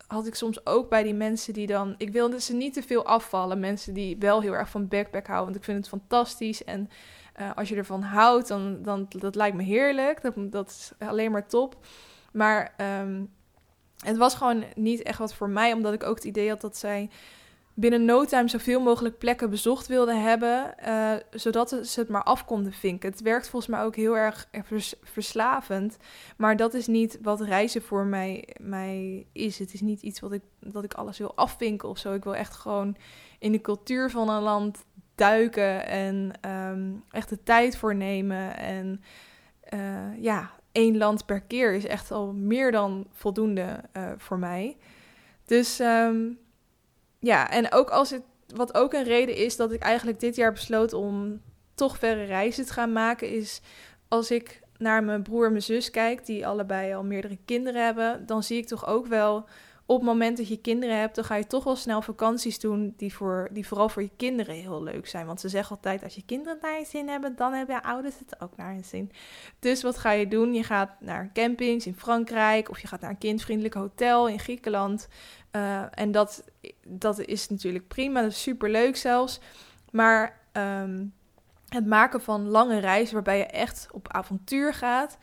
had ik soms ook bij die mensen die dan. Ik wilde ze niet te veel afvallen. Mensen die wel heel erg van backpack houden. Want ik vind het fantastisch. En uh, als je ervan houdt, dan, dan dat lijkt me heerlijk. Dat, dat is alleen maar top. Maar um, het was gewoon niet echt wat voor mij. Omdat ik ook het idee had dat zij binnen no time zoveel mogelijk plekken bezocht wilden hebben, uh, zodat ze het maar af konden vinken. Het werkt volgens mij ook heel erg verslavend, maar dat is niet wat reizen voor mij, mij is. Het is niet iets wat ik, dat ik alles wil afvinken of zo. Ik wil echt gewoon in de cultuur van een land duiken en um, echt de tijd voor nemen. En uh, ja, één land per keer is echt al meer dan voldoende voor mij. Dus um, ja, en ook als het, wat ook een reden is dat ik eigenlijk dit jaar besloot om toch verre reizen te gaan maken, is als ik naar mijn broer en mijn zus kijk, die allebei al meerdere kinderen hebben, dan zie ik toch ook wel op het moment dat je kinderen hebt, dan ga je toch wel snel vakanties doen die, voor, die vooral voor je kinderen heel leuk zijn. Want ze zeggen altijd, als je kinderen naar je zin hebben, dan hebben ouders het ook naar hun zin. Dus wat ga je doen? Je gaat naar campings in Frankrijk of je gaat naar een kindvriendelijk hotel in Griekenland. Uh, en dat, dat is natuurlijk prima, dat is super leuk zelfs. Maar um, het maken van lange reizen waarbij je echt op avontuur gaat,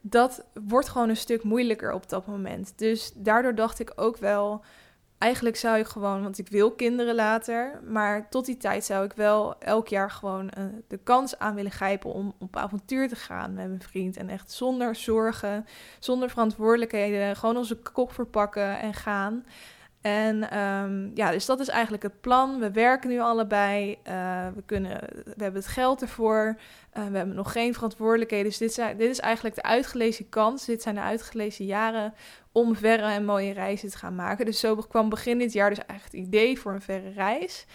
dat wordt gewoon een stuk moeilijker op dat moment. Dus daardoor dacht ik ook wel, eigenlijk zou ik gewoon, want ik wil kinderen later, maar tot die tijd zou ik wel elk jaar gewoon uh, de kans aan willen grijpen om op avontuur te gaan met mijn vriend. En echt zonder zorgen, zonder verantwoordelijkheden, gewoon onze kop verpakken en gaan. En um, ja, dus dat is eigenlijk het plan. We werken nu allebei. Uh, we, kunnen, we hebben het geld ervoor. Uh, we hebben nog geen verantwoordelijkheden. Dus dit, zijn, dit is eigenlijk de uitgelezen kans. Dit zijn de uitgelezen jaren om verre en mooie reizen te gaan maken. Dus zo kwam begin dit jaar dus eigenlijk het idee voor een verre reis.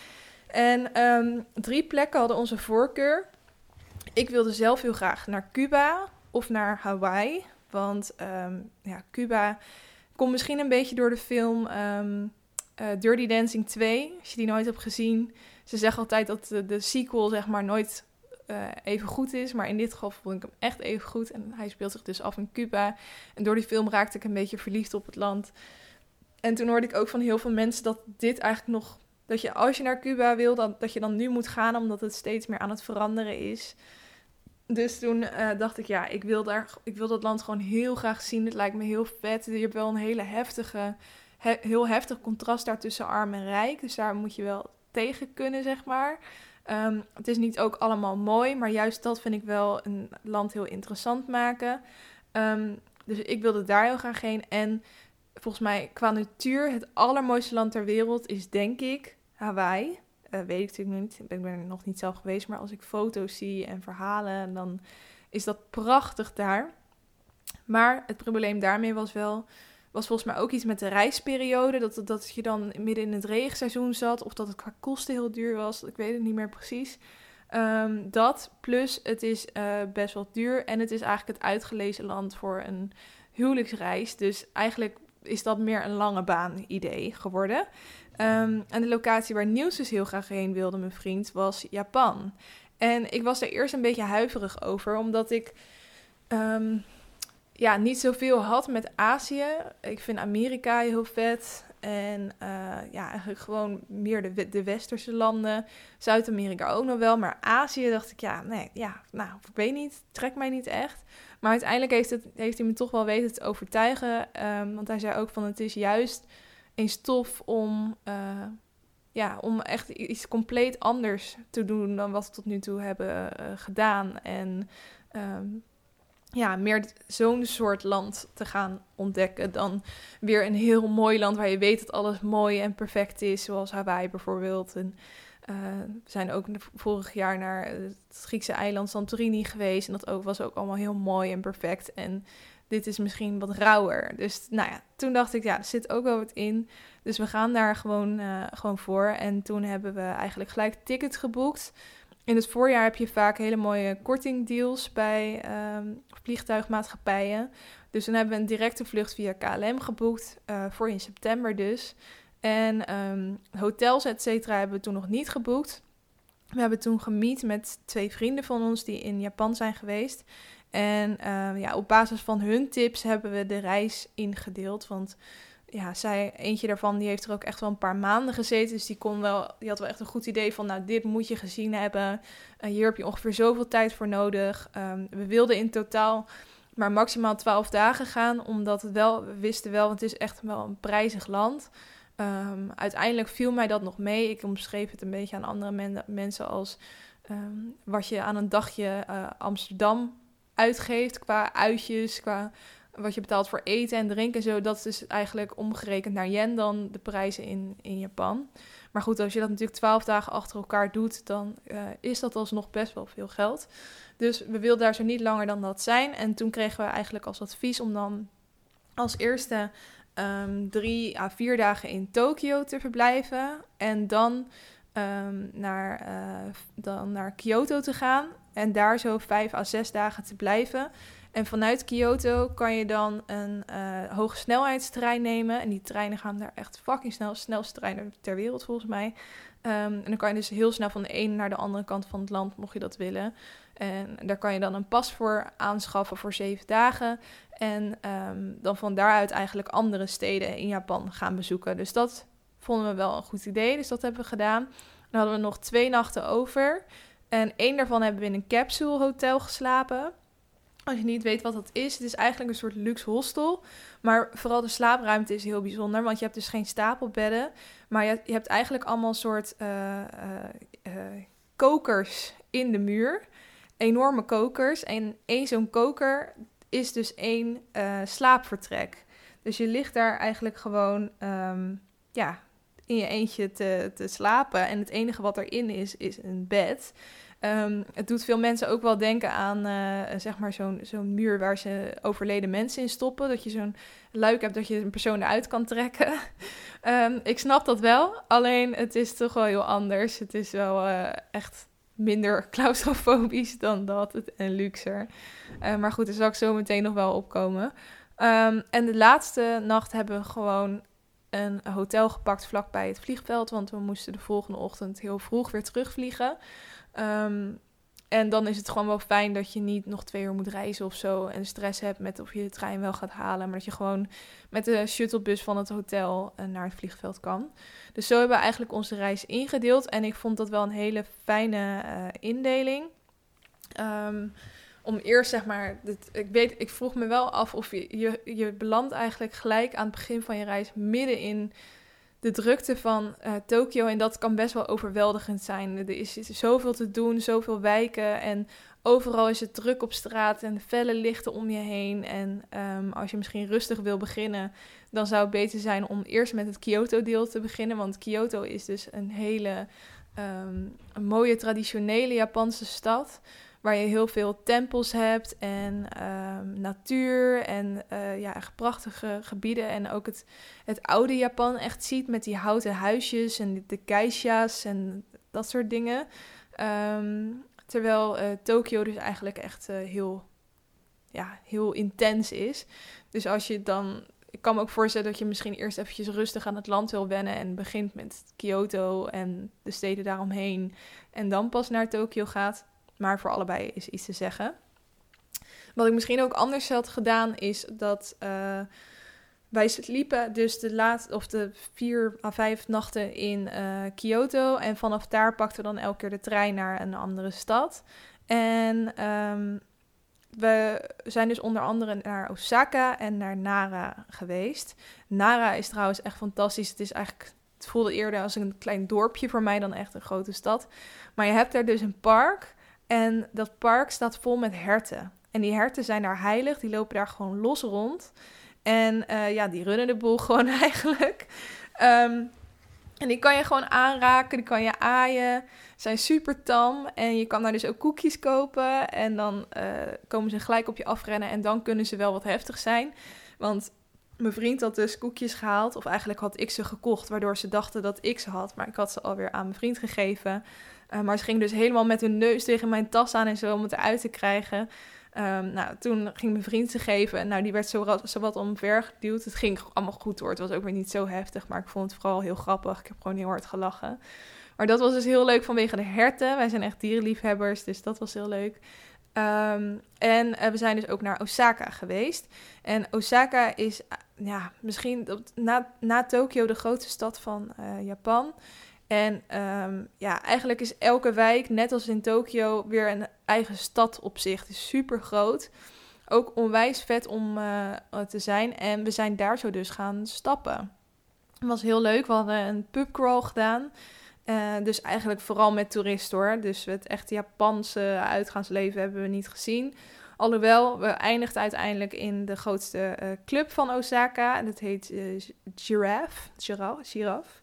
En um, drie plekken hadden onze voorkeur. Ik wilde zelf heel graag naar Cuba of naar Hawaii. Want um, ja, Cuba Komt misschien een beetje door de film um, uh, Dirty Dancing 2, als je die nooit hebt gezien. Ze zeggen altijd dat de sequel zeg maar nooit uh, even goed is, maar in dit geval vond ik hem echt even goed. En hij speelt zich dus af in Cuba. En door die film raakte ik een beetje verliefd op het land. En toen hoorde ik ook van heel veel mensen dat dit eigenlijk nog... Dat je als je naar Cuba wil, dat, dat je dan nu moet gaan, omdat het steeds meer aan het veranderen is. Dus toen uh, dacht ik, ja, ik wil, daar, ik wil dat land gewoon heel graag zien. Het lijkt me heel vet. Je hebt wel een hele heftige, he, heel heftig contrast daar tussen arm en rijk. Dus daar moet je wel tegen kunnen, zeg maar. Um, het is niet ook allemaal mooi, maar juist dat vind ik wel een land heel interessant maken. Um, dus ik wilde daar heel graag heen. En volgens mij qua natuur, het allermooiste land ter wereld is denk ik Hawaii. Uh, weet ik natuurlijk niet. Ik ben er nog niet zelf geweest. Maar als ik foto's zie en verhalen, dan is dat prachtig daar. Maar het probleem daarmee was wel. Was volgens mij ook iets met de reisperiode. Dat, dat je dan midden in het regenseizoen zat. Of dat het qua kosten heel duur was. Ik weet het niet meer precies. Um, dat plus het is uh, best wel duur. En het is eigenlijk het uitgelezen land voor een huwelijksreis. Dus eigenlijk is dat meer een lange baan idee geworden. Um, en de locatie waar Niels dus heel graag heen wilde, mijn vriend, was Japan. En ik was er eerst een beetje huiverig over, omdat ik um, ja, niet zoveel had met Azië. Ik vind Amerika heel vet. En uh, ja, eigenlijk gewoon meer de, de westerse landen. Zuid-Amerika ook nog wel. Maar Azië dacht ik, ja, nee, ja, nou, ik weet niet. Trekt mij niet echt. Maar uiteindelijk heeft, het, heeft hij me toch wel weten te overtuigen. Um, want hij zei ook van, het is juist een stof om, uh, ja, om echt iets compleet anders te doen dan wat we tot nu toe hebben uh, gedaan. En um, ja, meer zo'n soort land te gaan ontdekken dan weer een heel mooi land waar je weet dat alles mooi en perfect is, zoals Hawaii bijvoorbeeld. En we zijn ook vorig jaar naar het Griekse eiland Santorini geweest en dat ook, was ook allemaal heel mooi en perfect. En dit is misschien wat rauwer. Dus nou ja, toen dacht ik, ja, er zit ook wel wat in. Dus we gaan daar gewoon, uh, gewoon voor. En toen hebben we eigenlijk gelijk tickets geboekt. In het voorjaar heb je vaak hele mooie kortingdeals bij um, vliegtuigmaatschappijen. Dus dan hebben we een directe vlucht via KLM geboekt, uh, voor in september dus. En um, hotels, et cetera, hebben we toen nog niet geboekt. We hebben toen gemiet met twee vrienden van ons die in Japan zijn geweest. En uh, ja, op basis van hun tips hebben we de reis ingedeeld. Want ja, zij, eentje daarvan, die heeft er ook echt wel een paar maanden gezeten. Dus die, kon wel, die had wel echt een goed idee van, nou, dit moet je gezien hebben. Uh, hier heb je ongeveer zoveel tijd voor nodig. Um, we wilden in totaal maar maximaal 12 dagen gaan, omdat het wel, we wisten wel, want het is echt wel een prijzig land. Um, uiteindelijk viel mij dat nog mee. Ik omschreef het een beetje aan andere men mensen als um, wat je aan een dagje uh, Amsterdam uitgeeft qua uitjes, qua wat je betaalt voor eten en drinken en zo. Dat is dus eigenlijk omgerekend naar yen dan de prijzen in, in Japan. Maar goed, als je dat natuurlijk twaalf dagen achter elkaar doet, dan uh, is dat alsnog best wel veel geld. Dus we wilden daar zo niet langer dan dat zijn. En toen kregen we eigenlijk als advies om dan als eerste um, drie à vier dagen in Tokio te verblijven. En dan, um, naar, uh, dan naar Kyoto te gaan. En daar zo vijf à zes dagen te blijven. En vanuit Kyoto kan je dan een uh, hoge snelheidstrein nemen. En die treinen gaan daar echt fucking snel. Snelste trein ter wereld volgens mij. Ehm, en dan kan je dus heel snel van de ene naar de andere kant van het land, mocht je dat willen. En daar kan je dan een pas voor aanschaffen voor zeven dagen. En ehm, dan van daaruit eigenlijk andere steden in Japan gaan bezoeken. Dus dat vonden we wel een goed idee. Dus dat hebben we gedaan. Dan hadden we nog twee nachten over. En één daarvan hebben we in een capsule hotel geslapen. Als je niet weet wat dat is, het is eigenlijk een soort luxe hostel. Maar vooral de slaapruimte is heel bijzonder, want je hebt dus geen stapelbedden. Maar je, hebt eigenlijk allemaal soort uh, kokers in de muur. Enorme kokers. En één zo'n koker is dus één slaapvertrek. Dus je ligt daar eigenlijk gewoon um, ja, in je eentje te, te slapen. En het enige wat erin is, is een bed. Um, het doet veel mensen ook wel denken aan uh, zeg maar zo'n muur waar ze overleden mensen in stoppen. Dat je zo'n luik hebt dat je een persoon eruit kan trekken. um, ik snap dat wel, alleen het is toch wel heel anders. Het is wel uh, echt minder claustrofobisch dan dat en luxer. Uh, maar goed, daar zal ik zo meteen nog wel opkomen. Um, en de laatste nacht hebben we gewoon een hotel gepakt vlakbij het vliegveld. Want we moesten de volgende ochtend heel vroeg weer terugvliegen. Um, en dan is het gewoon wel fijn dat je niet nog twee uur moet reizen of zo. En stress hebt met of je de trein wel gaat halen. Maar dat je gewoon met de shuttlebus van het hotel eh, naar het vliegveld kan. Dus zo hebben we eigenlijk onze reis ingedeeld. En ik vond dat wel een hele fijne uh, indeling. Um, om eerst zeg maar, dit, ik weet, ik vroeg me wel af of je, je, je belandt eigenlijk gelijk aan het begin van je reis midden in de drukte van uh, Tokio. En dat kan best wel overweldigend zijn. Er is, zoveel te doen, zoveel wijken. En overal is het druk op straat en felle lichten om je heen. En um, als je misschien rustig wil beginnen, dan zou het beter zijn om eerst met het Kyoto-deel te beginnen. Want Kyoto is dus een hele um, een mooie traditionele Japanse stad waar je heel veel tempels hebt en um, natuur en uh, ja, echt prachtige gebieden. En ook het, het oude Japan echt ziet met die houten huisjes en de geisha's en dat soort dingen. Um, terwijl uh, Tokio dus eigenlijk echt uh, heel, ja, heel intens is. Dus als je dan ik kan me ook voorstellen dat je misschien eerst eventjes rustig aan het land wil wennen en begint met Kyoto en de steden daaromheen en dan pas naar Tokio gaat. Maar voor allebei is iets te zeggen. Wat ik misschien ook anders had gedaan, is dat uh, wij sliepen dus de laatste of de vier à vijf nachten in uh, Kyoto. En vanaf daar pakten we dan elke keer de trein naar een andere stad. En um, we zijn dus onder andere naar Osaka en naar Nara geweest. Nara is trouwens echt fantastisch. Het is eigenlijk, het voelde eerder als een klein dorpje voor mij dan echt een grote stad. Maar je hebt daar dus een park en dat park staat vol met herten. En die herten zijn daar heilig, die lopen daar gewoon los rond. En uh, ja, die runnen de boel gewoon eigenlijk. Um, en die kan je gewoon aanraken, die kan je aaien. Zijn super tam. En je kan daar dus ook koekjes kopen. En dan uh, komen ze gelijk op je afrennen. En dan kunnen ze wel wat heftig zijn. Want mijn vriend had dus koekjes gehaald. Of eigenlijk had ik ze gekocht, waardoor ze dachten dat ik ze had. Maar ik had ze alweer aan mijn vriend gegeven. Uh, maar ze gingen dus helemaal met hun neus tegen mijn tas aan en zo om het eruit te krijgen. Um, nou, toen ging mijn vriend ze geven. En nou, die werd zo, wat omver geduwd. Het ging allemaal goed hoor. Het was ook weer niet zo heftig. Maar ik vond het vooral heel grappig. Ik heb gewoon heel hard gelachen. Maar dat was dus heel leuk vanwege de herten. Wij zijn echt dierenliefhebbers. Dus dat was heel leuk. Um, en uh, we zijn dus ook naar Osaka geweest. En Osaka is uh, ja, misschien na, na Tokio de grootste stad van uh, Japan. En um, ja, eigenlijk is elke wijk, net als in Tokio, weer een eigen stad op zich. Het is super groot. Ook onwijs vet om uh, te zijn. En we zijn daar zo dus gaan stappen. Het was heel leuk. We hadden een pubcrawl gedaan. Uh, dus eigenlijk vooral met toeristen hoor. Dus het echte Japanse uitgaansleven hebben we niet gezien. Alhoewel, we eindigden uiteindelijk in de grootste uh, club van Osaka. En dat heet Giraffe. Giraffe. Giraffe.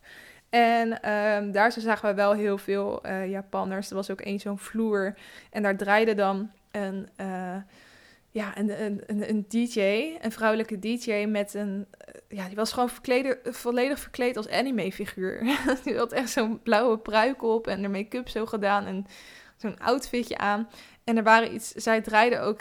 En um, daar zagen we wel heel veel uh, Japanners. Er was ook één zo'n vloer. En daar draaide dan een, uh, ja, een, een, een, DJ, een vrouwelijke DJ met een... Uh, ja, die was gewoon volledig verkleed als anime-figuur. die had echt zo'n blauwe pruik op en de make-up zo gedaan en zo'n outfitje aan. En er waren iets, zij draaide ook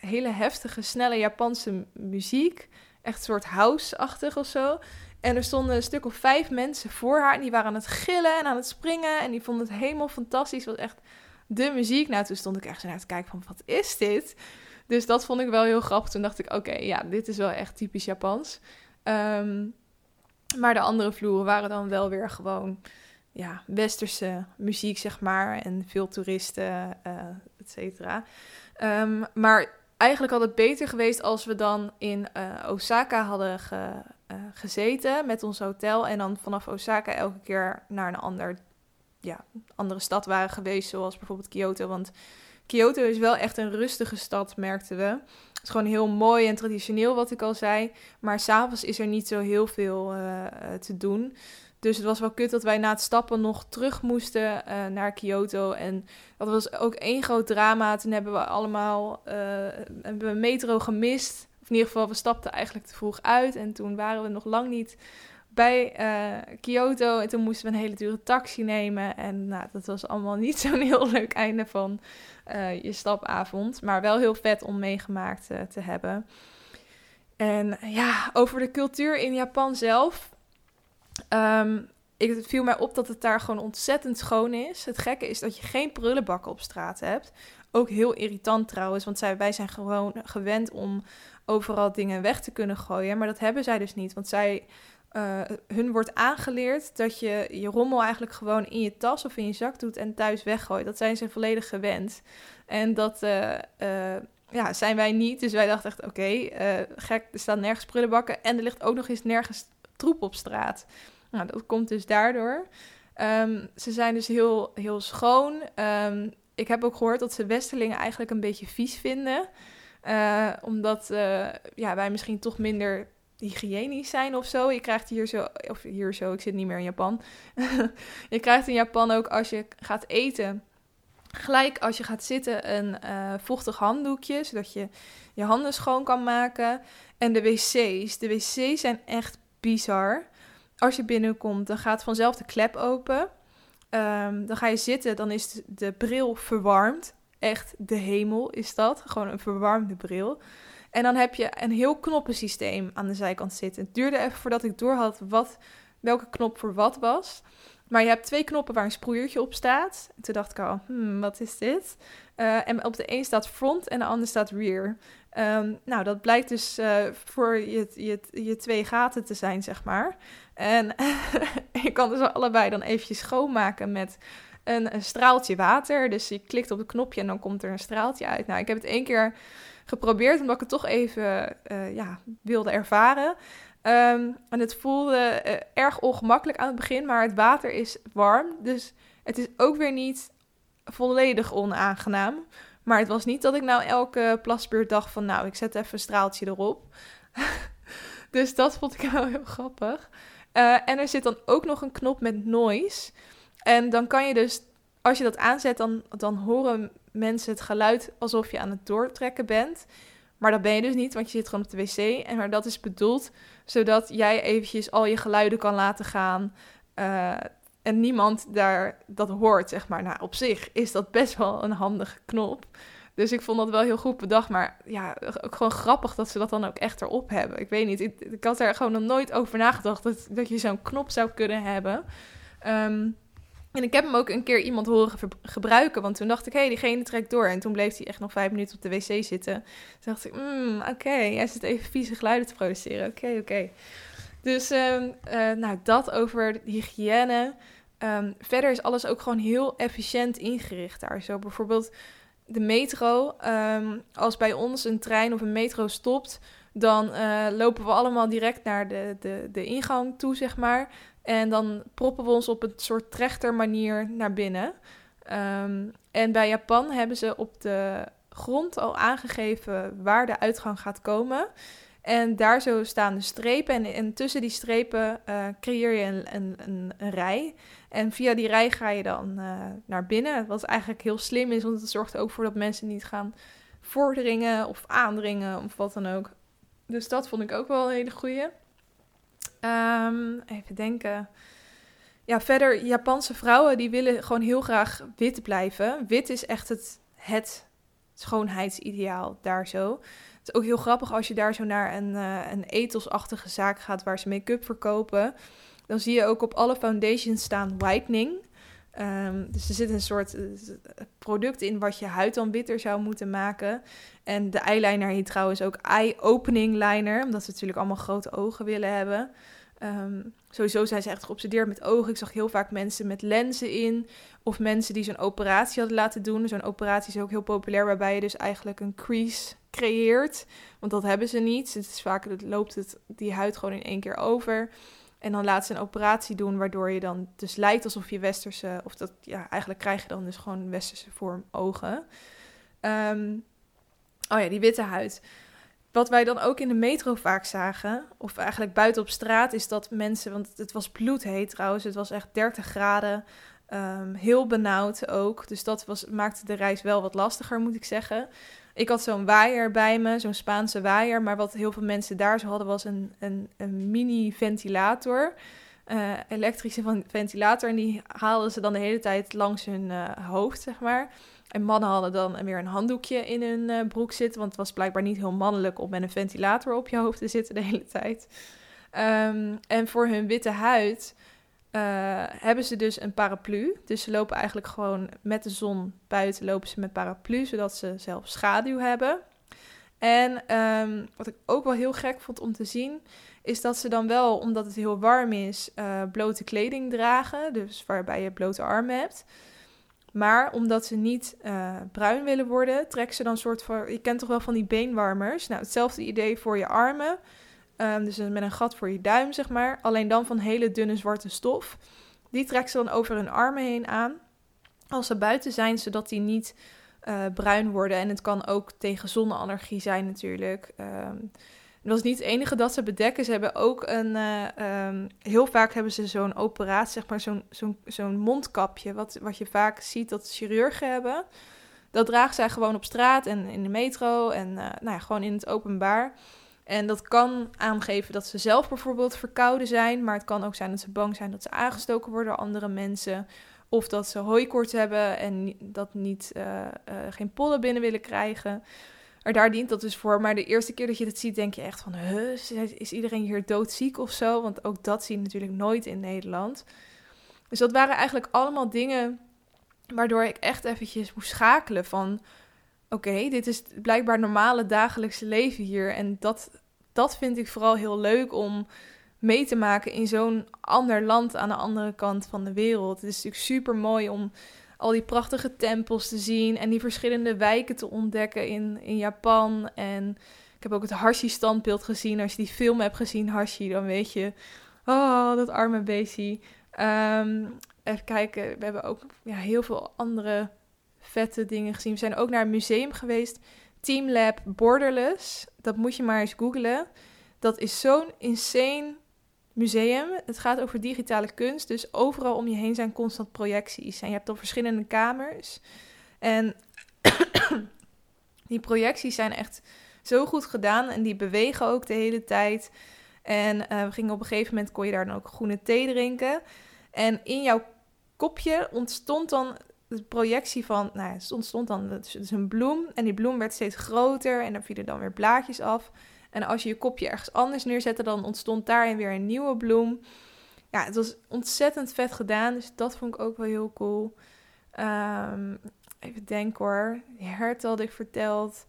hele heftige, snelle Japanse muziek. Echt een soort house-achtig of zo. En er stonden een stuk of vijf mensen voor haar. En die waren aan het gillen en aan het springen. En die vonden het helemaal fantastisch. Het was echt de muziek. Nou, toen stond ik echt zo naar te kijken van, wat is dit? Dus dat vond ik wel heel grappig. Toen dacht ik, oké, ja, dit is wel echt typisch Japans. Ehm, maar de andere vloeren waren dan wel weer gewoon ja, westerse muziek, zeg maar. En veel toeristen, uh, et cetera. Ehm, maar eigenlijk had het beter geweest als we dan in uh, Osaka hadden ge, uh, gezeten met ons hotel. En dan vanaf Osaka elke keer naar een ander, ja, andere stad waren geweest. Zoals bijvoorbeeld Kyoto. Want Kyoto is wel echt een rustige stad, merkten we. Het is gewoon heel mooi en traditioneel, wat ik al zei. Maar s'avonds is er niet zo heel veel uh, te doen. Dus het was wel kut dat wij na het stappen nog terug moesten uh, naar Kyoto. En dat was ook één groot drama. Toen hebben we allemaal uh, hebben metro gemist. In ieder geval, we stapten eigenlijk te vroeg uit. En toen waren we nog lang niet bij uh, Kyoto. En toen moesten we een hele dure taxi nemen. En nou, dat was allemaal niet zo'n heel leuk einde van je stapavond. Maar wel heel vet om meegemaakt te hebben. En ja, over de cultuur in Japan zelf Um, ik, het viel mij op dat het daar gewoon ontzettend schoon is. Het gekke is dat je geen prullenbakken op straat hebt. Ook heel irritant trouwens, want zij, wij zijn gewoon gewend om overal dingen weg te kunnen gooien. Maar dat hebben zij dus niet, want zij, uh, hun wordt aangeleerd dat je je rommel eigenlijk gewoon in je tas of in je zak doet en thuis weggooit. Dat zijn ze volledig gewend. En dat uh, uh, ja, zijn wij niet. Dus wij dachten echt, oké, gek, er staan nergens prullenbakken en er ligt ook nog eens nergens troep op straat. Nou, dat komt dus daardoor. Um, ze zijn dus heel, heel schoon. Um, ik heb ook gehoord dat ze Westerlingen eigenlijk een beetje vies vinden. Uh, omdat uh, ja, wij misschien toch minder hygiënisch zijn of zo. Je krijgt hier zo, of hier zo, ik zit niet meer in Japan. je krijgt in Japan ook als je gaat eten, gelijk als je gaat zitten, een uh, vochtig handdoekje, zodat je je handen schoon kan maken. En de wc's, de wc's zijn echt bizar. Als je binnenkomt, dan gaat vanzelf de klep open. Um, dan ga je zitten, dan is de, bril verwarmd. Echt de hemel is dat. Gewoon een verwarmde bril. En dan heb je een heel knoppensysteem aan de zijkant zitten. Het duurde even voordat ik doorhad wat, welke knop voor wat was. Maar je hebt twee knoppen waar een sproeiertje op staat. En toen dacht ik al, hmm, wat is dit? Uh, en op de een staat front en de ander staat rear. Um, nou, dat blijkt dus uh, voor je, je, je twee gaten te zijn, zeg maar. En je kan dus allebei dan eventjes schoonmaken met een, straaltje water. Dus je klikt op het knopje en dan komt er een straaltje uit. Nou, ik heb het één keer geprobeerd, omdat ik het toch even uh, ja, wilde ervaren. Um, en het voelde uh, erg ongemakkelijk aan het begin, maar het water is warm. Dus het is ook weer niet volledig onaangenaam. Maar het was niet dat ik nou elke plasbeurt dacht van... nou, ik zet even een straaltje erop. dus dat vond ik wel heel grappig. Uh, en er zit dan ook nog een knop met noise. En dan kan je dus, als je dat aanzet, dan, dan horen mensen het geluid alsof je aan het doortrekken bent. Maar dat ben je dus niet, want je zit gewoon op de wc. En maar dat is bedoeld zodat jij eventjes al je geluiden kan laten gaan. Uh, en niemand daar dat hoort, zeg maar. Nou, op zich is dat best wel een handige knop. Dus ik vond dat wel heel goed bedacht. Maar ja, ook gewoon grappig dat ze dat dan ook echt erop hebben. Ik weet niet, ik, had er gewoon nog nooit over nagedacht dat, dat je zo'n knop zou kunnen hebben. Um, en ik heb hem ook een keer iemand horen gebruiken, want toen dacht ik, hé, diegene trekt door. En toen bleef hij echt nog vijf minuten op de wc zitten. Toen dacht ik, mm, oké, okay. hij zit even vieze geluiden te produceren. Oké, oké. Dus, um, uh, nou, dat over hygiëne. Um, verder is alles ook gewoon heel efficiënt ingericht daar. Zo bijvoorbeeld de metro. Um, als bij ons een trein of een metro stopt, dan uh, lopen we allemaal direct naar de, de, de ingang toe, zeg maar. En dan proppen we ons op een soort trechtermanier naar binnen. Um, en bij Japan hebben ze op de grond al aangegeven waar de uitgang gaat komen. En daar zo staan de strepen. En, en tussen die strepen uh, creëer je een, een, een, rij. En via die rij ga je dan uh, naar binnen. Wat eigenlijk heel slim is, want het zorgt ook voor dat mensen niet gaan vorderingen of aandringen of wat dan ook. Dus dat vond ik ook wel een hele goeie. Um, even denken. Ja, verder, Japanse vrouwen die willen gewoon heel graag wit blijven. Wit is echt het, het schoonheidsideaal daar zo. Het is ook heel grappig als je daar zo naar een, uh, een etelsachtige zaak gaat waar ze make-up verkopen. Dan zie je ook op alle foundations staan whitening. Um, dus er zit een soort eh, product in wat je huid dan witter zou moeten maken. En de eyeliner hier trouwens ook eye-opening liner, omdat ze natuurlijk allemaal grote ogen willen hebben. Um, sowieso zijn ze echt geobsedeerd met ogen. Ik zag heel vaak mensen met lenzen in. Of mensen die zo'n operatie hadden laten doen. Zo'n operatie is ook heel populair, waarbij je dus eigenlijk een crease creëert. Want dat hebben ze niet. Het is vaak, loopt het, die huid gewoon in één keer over. En dan laat ze een operatie doen, waardoor je dan dus lijkt alsof je westerse, of dat ja, eigenlijk krijg je dan dus gewoon westerse vorm ogen. Um, oh ja, die witte huid. Wat wij dan ook in de metro vaak zagen, of eigenlijk buiten op straat, is dat mensen, want het was bloedheet trouwens, het was echt 30 graden, um, heel benauwd ook. Dus dat was, maakte de reis wel wat lastiger, moet ik zeggen. Ik had zo'n waaier bij me, zo'n Spaanse waaier. Maar wat heel veel mensen daar zo hadden, was een, een, een mini-ventilator. Uh, elektrische ventilator. En die haalden ze dan de hele tijd langs hun uh, hoofd, zeg maar. En mannen hadden dan weer een handdoekje in hun uh, broek zitten. Want het was blijkbaar niet heel mannelijk om met een ventilator op je hoofd te zitten de hele tijd. Um, en voor hun witte huid uh, hebben ze dus een paraplu. Dus ze lopen eigenlijk gewoon met de zon buiten, lopen ze met paraplu, zodat ze zelf schaduw hebben. En um, wat ik ook wel heel gek vond om te zien, is dat ze dan wel, omdat het heel warm is, uh, blote kleding dragen. Dus waarbij je blote armen hebt. Maar omdat ze niet uh, bruin willen worden, trekken ze dan een soort van. Je kent toch wel van die beenwarmers? Nou, hetzelfde idee voor je armen. Um, dus met een gat voor je duim, zeg maar. Alleen dan van hele dunne zwarte stof. Die trekken ze dan over hun armen heen aan. Als ze buiten zijn, zodat die niet uh, bruin worden. En het kan ook tegen zonneallergie zijn natuurlijk. Um, dat is niet het enige dat ze bedekken. Ze hebben ook een. Uh, um, heel vaak hebben ze zo'n operatie, zeg maar, zo'n zo'n zo'n mondkapje. Wat, wat je vaak ziet dat chirurgen hebben. Dat dragen zij gewoon op straat en in de metro en uh, nou ja, gewoon in het openbaar. En dat kan aangeven dat ze zelf bijvoorbeeld verkouden zijn, maar het kan ook zijn dat ze bang zijn dat ze aangestoken worden door andere mensen. Of dat ze hooikoorts hebben en dat niet, uh, geen pollen binnen willen krijgen. Maar daar dient dat dus voor. Maar de eerste keer dat je dat ziet, denk je echt van... Huh, is iedereen hier doodziek of zo? Want ook dat zie je natuurlijk nooit in Nederland. Dus dat waren eigenlijk allemaal dingen... waardoor ik echt eventjes moest schakelen van oké, dit is blijkbaar normale dagelijkse leven hier. En dat, dat vind ik vooral heel leuk om mee te maken in zo'n ander land aan de andere kant van de wereld. Het is natuurlijk super mooi om al die prachtige tempels te zien en die verschillende wijken te ontdekken in, in Japan. En ik heb ook het Hashi-standbeeld gezien. Als je die film hebt gezien, Hashi, dan weet je, oh, dat arme beestje. Um, even kijken, we hebben ook ja, heel veel andere vette dingen gezien. We zijn ook naar een museum geweest. Team Lab Borderless. Dat moet je maar eens googlen. Dat is zo'n insane museum. Het gaat over digitale kunst. Dus overal om je heen zijn constant projecties. En je hebt dan verschillende kamers. En die projecties zijn echt zo goed gedaan. En die bewegen ook de hele tijd. En uh, we gingen op een gegeven moment, kon je daar dan ook groene thee drinken. En in jouw kopje ontstond dan de projectie van, nou ja, stond, stond dan een bloem en die bloem werd steeds groter en dan vielen dan weer blaadjes af. En als je je kopje ergens anders neerzette, dan ontstond daarin weer een nieuwe bloem. Ja, het was ontzettend vet gedaan, dus dat vond ik ook wel heel cool. Um, even denken hoor, Hert had ik verteld.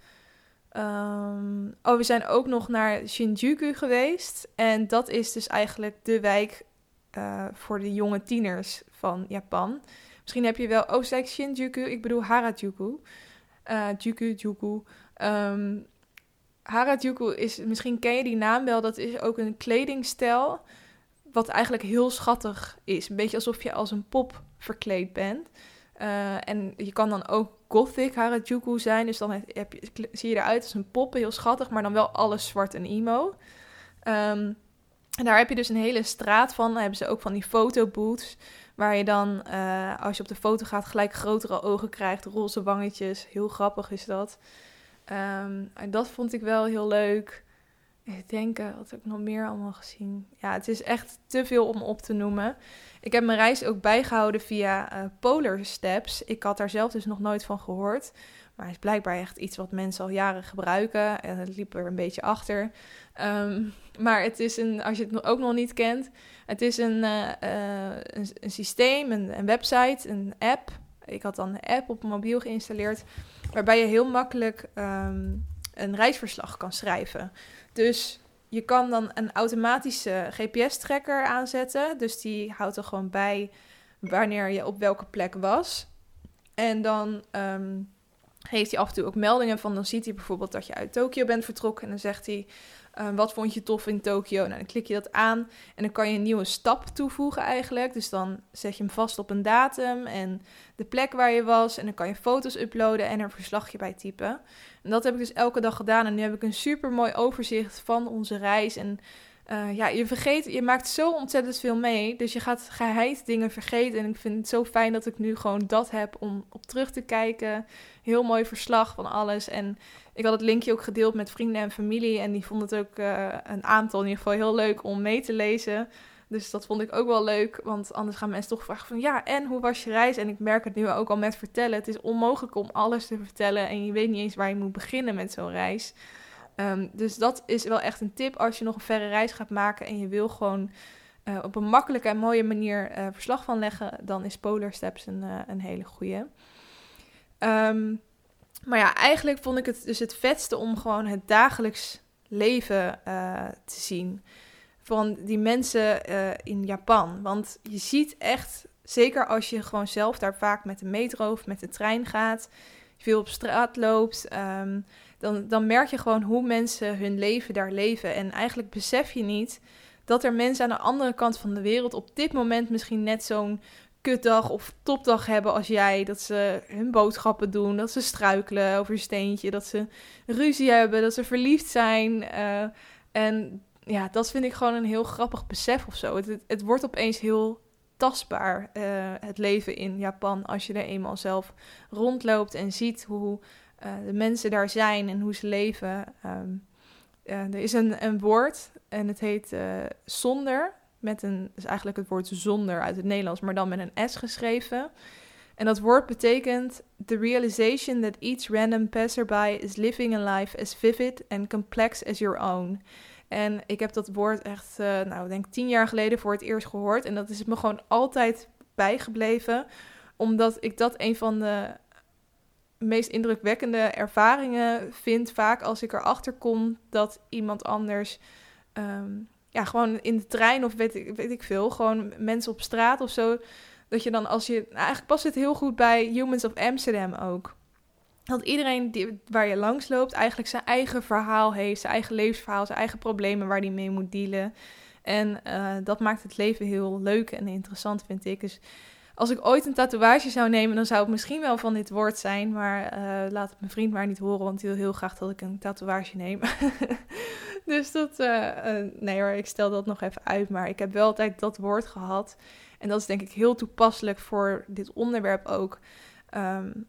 Um, oh, we zijn ook nog naar Shinjuku geweest. En dat is dus eigenlijk de wijk uh, voor de jonge tieners van Japan. Misschien heb je wel, zei Shinjuku? Ik bedoel Harajuku. Uh, Juku, Juku. Um, Harajuku is, misschien ken je die naam wel, dat is ook een kledingstijl wat eigenlijk heel schattig is. Een beetje alsof je als een pop verkleed bent. Uh, en je kan dan ook gothic Harajuku zijn, dus dan heb je, zie je eruit als een pop, heel schattig, maar dan wel alles zwart en emo. Um, en daar heb je dus een hele straat van. Hebben ze ook van die fotobooths. Waar je dan, uh, als je op de foto gaat, gelijk grotere ogen krijgt. Roze wangetjes. Heel grappig is dat. Um, en dat vond ik wel heel leuk. Ik denk, wat ik nog meer allemaal gezien? Ja, het is echt te veel om op te noemen. Ik heb mijn reis ook bijgehouden via uh, Polar Steps. Ik had daar zelf dus nog nooit van gehoord. Maar hij is blijkbaar echt iets wat mensen al jaren gebruiken. En het liep er een beetje achter. Ehm, maar het is een, als je het ook nog niet kent, het is een, uh, een, een, systeem, een, een, website, een app. Ik had dan een app op mijn mobiel geïnstalleerd, waarbij je heel makkelijk um, een reisverslag kan schrijven. Dus je kan dan een automatische GPS-tracker aanzetten. Dus die houdt er gewoon bij wanneer je op welke plek was. En dan um, geeft hij af en toe ook meldingen van. Dan ziet hij bijvoorbeeld dat je uit Tokio bent vertrokken. En dan zegt hij: uh, Wat vond je tof in Tokio? Nou, dan klik je dat aan. En dan kan je een nieuwe stap toevoegen eigenlijk. Dus dan zet je hem vast op een datum en de plek waar je was. En dan kan je foto's uploaden en er een verslagje bij typen. En dat heb ik dus elke dag gedaan. En nu heb ik een super mooi overzicht van onze reis. En uh, ja, je vergeet, je maakt zo ontzettend veel mee. Dus je gaat geheid dingen vergeten. En ik vind het zo fijn dat ik nu gewoon dat heb om op terug te kijken. Heel mooi verslag van alles. En ik had het linkje ook gedeeld met vrienden en familie. En die vonden het ook uh, een aantal in ieder geval heel leuk om mee te lezen. Dus dat vond ik ook wel leuk. Want anders gaan mensen toch vragen van ja, en hoe was je reis? En ik merk het nu ook al met vertellen. Het is onmogelijk om alles te vertellen. En je weet niet eens waar je moet beginnen met zo'n reis. Ehm, dus dat is wel echt een tip als je nog een verre reis gaat maken en je wil gewoon uh, op een makkelijke en mooie manier uh, verslag van leggen, dan is Polar Steps een, uh, een hele goede. Um, maar ja, eigenlijk vond ik het dus het vetste om gewoon het dagelijks leven te zien van die mensen in Japan. Want je ziet echt, zeker als je gewoon zelf daar vaak met de metro of met de trein gaat, veel op straat loopt. Um, dan, dan merk je gewoon hoe mensen hun leven daar leven. En eigenlijk besef je niet dat er mensen aan de andere kant van de wereld op dit moment misschien net zo'n kutdag of topdag hebben als jij. Dat ze hun boodschappen doen, dat ze struikelen over een steentje, dat ze ruzie hebben, dat ze verliefd zijn. Uh, en ja, dat vind ik gewoon een heel grappig besef of zo. Het, het, wordt opeens heel tastbaar, uh, het leven in Japan, als je er eenmaal zelf rondloopt en ziet hoe uh, de mensen daar zijn en hoe ze leven. Um, uh, er is een, een woord en het heet uh, zonder. Met een, is eigenlijk het woord zonder uit het Nederlands, maar dan met een S geschreven. En dat woord betekent the realization that each random passerby is living a life as vivid and complex as your own. En ik heb dat woord echt, nou, denk tien jaar geleden voor het eerst gehoord. En dat is me gewoon altijd bijgebleven, omdat ik dat een van de meest indrukwekkende ervaringen vind vaak als ik erachter kom dat iemand anders, ehm, ja, gewoon in de trein of weet ik, weet ik veel, gewoon mensen op straat of zo, dat je dan als je, nou, eigenlijk past het heel goed bij Humans of Amsterdam ook. Dat iedereen die, waar je langs loopt eigenlijk zijn eigen verhaal heeft, zijn eigen levensverhaal, zijn eigen problemen waar die mee moet dealen. En uh, dat maakt het leven heel leuk en interessant, vind ik. Dus als ik ooit een tatoeage zou nemen, dan zou het misschien wel van dit woord zijn. Maar uh, laat het mijn vriend maar niet horen, want hij wil heel graag dat ik een tatoeage neem. dus dat, uh, uh, nee hoor, ik stel dat nog even uit. Maar ik heb wel altijd dat woord gehad. En dat is denk ik heel toepasselijk voor dit onderwerp ook. Um,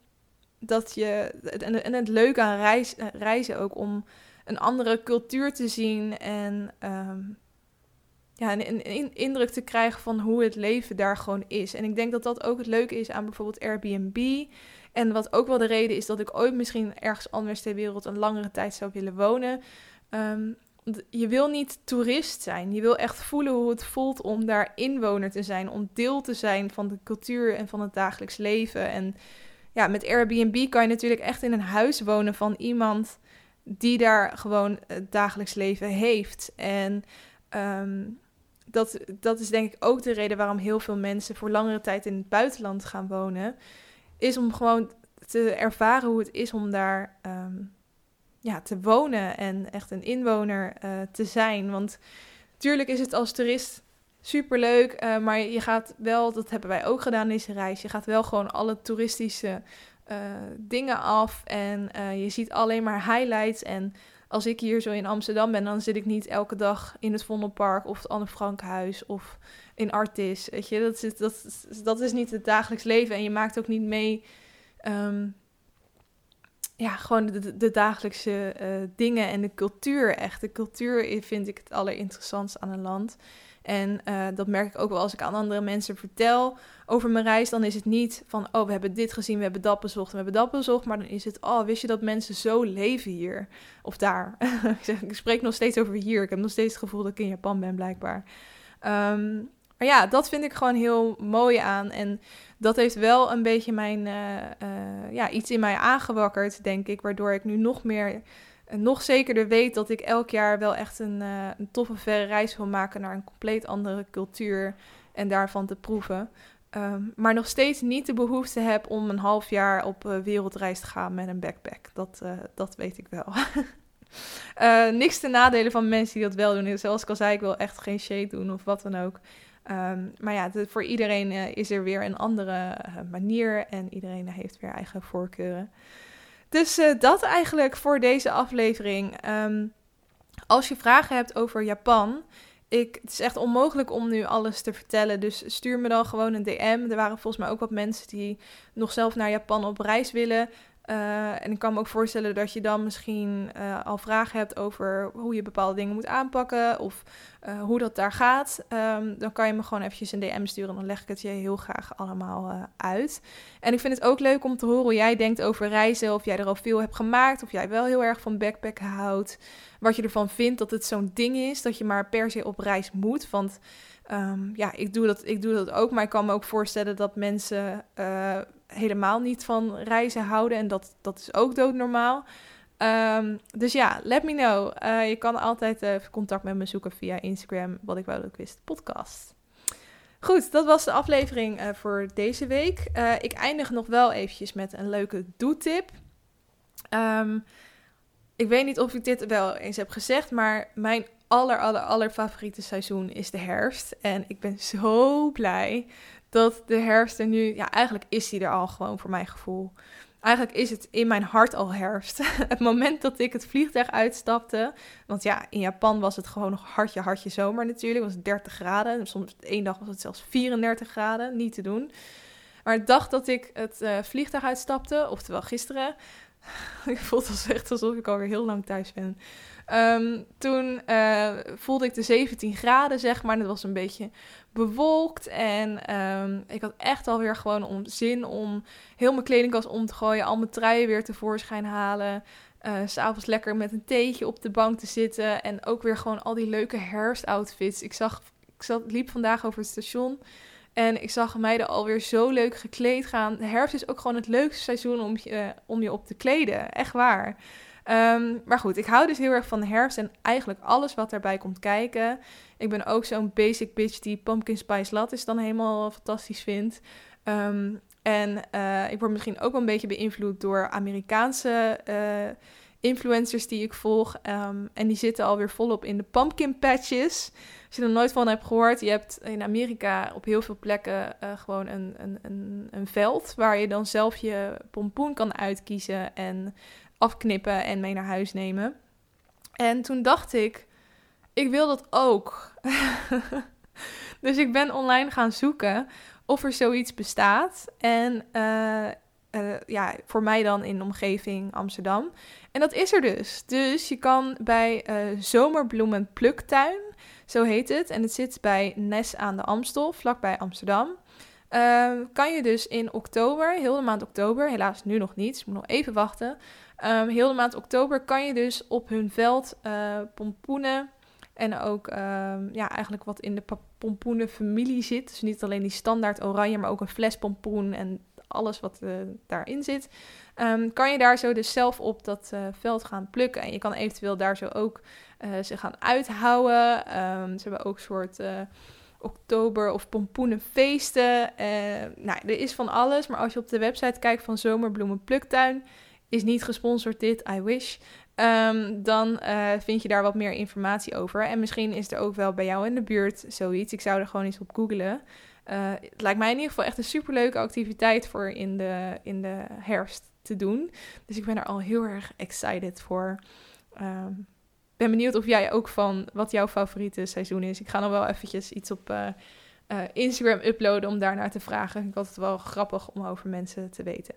dat je, en, het leuke aan reizen ook om een andere cultuur te zien en um, ja, een, indruk te krijgen van hoe het leven daar gewoon is. En ik denk dat dat ook het leuke is aan bijvoorbeeld Airbnb. En wat ook wel de reden is dat ik ooit misschien ergens anders ter wereld een langere tijd zou willen wonen. Um, je wil niet toerist zijn. Je wil echt voelen hoe het voelt om daar inwoner te zijn. Om deel te zijn van de cultuur en van het dagelijks leven. En ja, met Airbnb kan je natuurlijk echt in een huis wonen van iemand die daar gewoon het dagelijks leven heeft. En um, dat, dat is denk ik ook de reden waarom heel veel mensen voor langere tijd in het buitenland gaan wonen. Is om gewoon te ervaren hoe het is om daar um, ja, te wonen en echt een inwoner uh, te zijn. Want natuurlijk is het als toerist superleuk, uh, maar je gaat wel, dat hebben wij ook gedaan deze reis, je gaat wel gewoon alle toeristische uh, dingen af en je ziet alleen maar highlights en als ik hier zo in Amsterdam ben, dan zit ik niet elke dag in het Vondelpark of het Anne Frankhuis of in Artis. Weet je, dat is, dat, dat is niet het dagelijks leven. En je maakt ook niet mee, um, ja, gewoon de, dagelijkse uh, dingen en de cultuur echt. De cultuur vind ik het allerinteressantst aan een land. En uh, dat merk ik ook wel als ik aan andere mensen vertel over mijn reis. Dan is het niet van, oh, we hebben dit gezien, we hebben dat bezocht, we hebben dat bezocht. Maar dan is het, oh, wist je dat mensen zo leven hier of daar? ik spreek nog steeds over hier. Ik heb nog steeds het gevoel dat ik in Japan ben, blijkbaar. Um, maar ja, dat vind ik gewoon heel mooi aan. En dat heeft wel een beetje mijn, uh, uh, ja, iets in mij aangewakkerd, denk ik. Waardoor ik nu nog meer, nog zekerder weet dat ik elk jaar wel echt een, een toffe verre reis wil maken naar een compleet andere cultuur. En daarvan te proeven. Um, maar nog steeds niet de behoefte heb om een half jaar op wereldreis te gaan met een backpack. Dat, dat weet ik wel. niks te nadelen van mensen die dat wel doen. Zoals ik al zei, ik wil echt geen shade doen of wat dan ook. Um, maar ja, voor iedereen is er weer een andere manier en iedereen heeft weer eigen voorkeuren. Dus uh, dat eigenlijk voor deze aflevering. Um, als je vragen hebt over Japan, ik, het is echt onmogelijk om nu alles te vertellen. Dus stuur me dan gewoon een DM. Er waren volgens mij ook wat mensen die nog zelf naar Japan op reis willen. Uh, en ik kan me ook voorstellen dat je dan misschien uh, al vragen hebt over hoe je bepaalde dingen moet aanpakken of uh, hoe dat daar gaat. Um, dan kan je me gewoon eventjes een DM sturen en dan leg ik het je heel graag allemaal uit. En ik vind het ook leuk om te horen hoe jij denkt over reizen, of jij er al veel hebt gemaakt, of jij wel heel erg van backpacken houdt. Wat je ervan vindt dat het zo'n ding is dat je maar per se op reis moet. Want um, ja, ik doe, dat, ik doe dat ook, maar ik kan me ook voorstellen dat mensen helemaal niet van reizen houden. En dat, dat is ook doodnormaal. Um, dus ja, let me know. Uh, je kan altijd uh, contact met me zoeken via Instagram, wat ik wel ook wist, podcast. Goed, dat was de aflevering uh, voor deze week. ik eindig nog wel eventjes met een leuke doetip. Um, ik weet niet of ik dit wel eens heb gezegd, maar mijn aller, aller, aller favoriete seizoen is de herfst. En ik ben zo blij dat de herfst er nu, ja, eigenlijk is die er al gewoon voor mijn gevoel. Eigenlijk is het in mijn hart al herfst. het moment dat ik het vliegtuig uitstapte. Want ja, in Japan was het gewoon nog hartje, hartje zomer natuurlijk. Het was 30 graden. Soms één dag was het zelfs 34 graden. Niet te doen. Maar de dag dat ik het uh, vliegtuig uitstapte, oftewel gisteren. ik voelde het echt alsof ik alweer heel lang thuis ben. Um, toen uh, voelde ik de 17 graden, zeg maar. Het was een beetje bewolkt. En um, ik had echt alweer gewoon om, zin om heel mijn kledingkast om te gooien. Al mijn truien weer tevoorschijn halen. Uh, S'avonds lekker met een theetje op de bank te zitten. En ook weer gewoon al die leuke herfstoutfits. Ik zag, ik liep vandaag over het station. En ik zag meiden alweer zo leuk gekleed gaan. De herfst is ook gewoon het leukste seizoen om je, om je op te kleden. Echt waar. Um, maar goed, ik hou dus heel erg van de herfst en eigenlijk alles wat daarbij komt kijken. Ik ben ook zo'n basic bitch die pumpkin spice latte dan helemaal fantastisch vindt. Um, en uh, ik word misschien ook wel een beetje beïnvloed door Amerikaanse uh, influencers die ik volg. Um, en die zitten alweer volop in de pumpkin patches. Als je er nooit van hebt gehoord, je hebt in Amerika op heel veel plekken uh, gewoon een, een, een, een, veld waar je dan zelf je pompoen kan uitkiezen en afknippen en mee naar huis nemen. En toen dacht ik, ik wil dat ook. dus ik ben online gaan zoeken of er zoiets bestaat. En uh, uh, ja, voor mij dan in de omgeving Amsterdam. En dat is er dus. Dus je kan bij uh, Zomerbloemen Pluktuin, zo heet het. En het zit bij Nes aan de Amstel, vlakbij Amsterdam. Uh, kan je dus in oktober, heel de maand oktober, helaas nu nog niet, dus ik moet nog even wachten. Um, heel de maand oktober kan je dus op hun veld uh, pompoenen en ook um, ja, eigenlijk wat in de pompoenenfamilie zit. Dus niet alleen die standaard oranje, maar ook een fles pompoen en alles wat uh, daarin zit. Um, kan je daar zo dus zelf op dat uh, veld gaan plukken. En je kan eventueel daar zo ook ze gaan uithouden. ze hebben ook soort oktober of pompoenenfeesten. nou, er is van alles. Maar als je op de website kijkt van Zomerbloemen Pluktuin is niet gesponsord dit, I wish. Um, dan uh, vind je daar wat meer informatie over. En misschien is er ook wel bij jou in de buurt zoiets. Ik zou er gewoon eens op googlen. Uh, het lijkt mij in ieder geval echt een superleuke activiteit voor in de, in de herfst te doen. Dus ik ben er al heel erg excited voor. Um, ben benieuwd of jij ook van wat jouw favoriete seizoen is. Ik ga nog wel eventjes iets op uh, Instagram uploaden om daarnaar te vragen. Ik vond het wel grappig om over mensen te weten.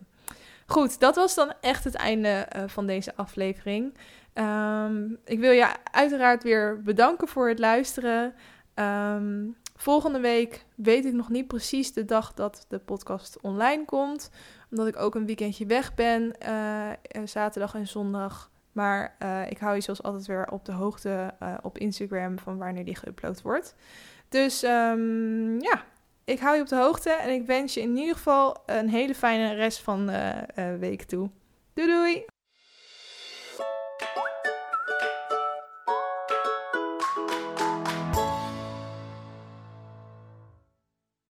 Goed, dat was dan echt het einde uh, van deze aflevering. Um, ik wil je uiteraard weer bedanken voor het luisteren. Ehm, volgende week weet ik nog niet precies de dag dat de podcast online komt. Omdat ik ook een weekendje weg ben, uh, zaterdag en zondag. Maar ik hou je zoals altijd weer op de hoogte op Instagram van wanneer die geüpload wordt. Dus um, ja, ik hou je op de hoogte en ik wens je in ieder geval een hele fijne rest van de week toe. Doei doei!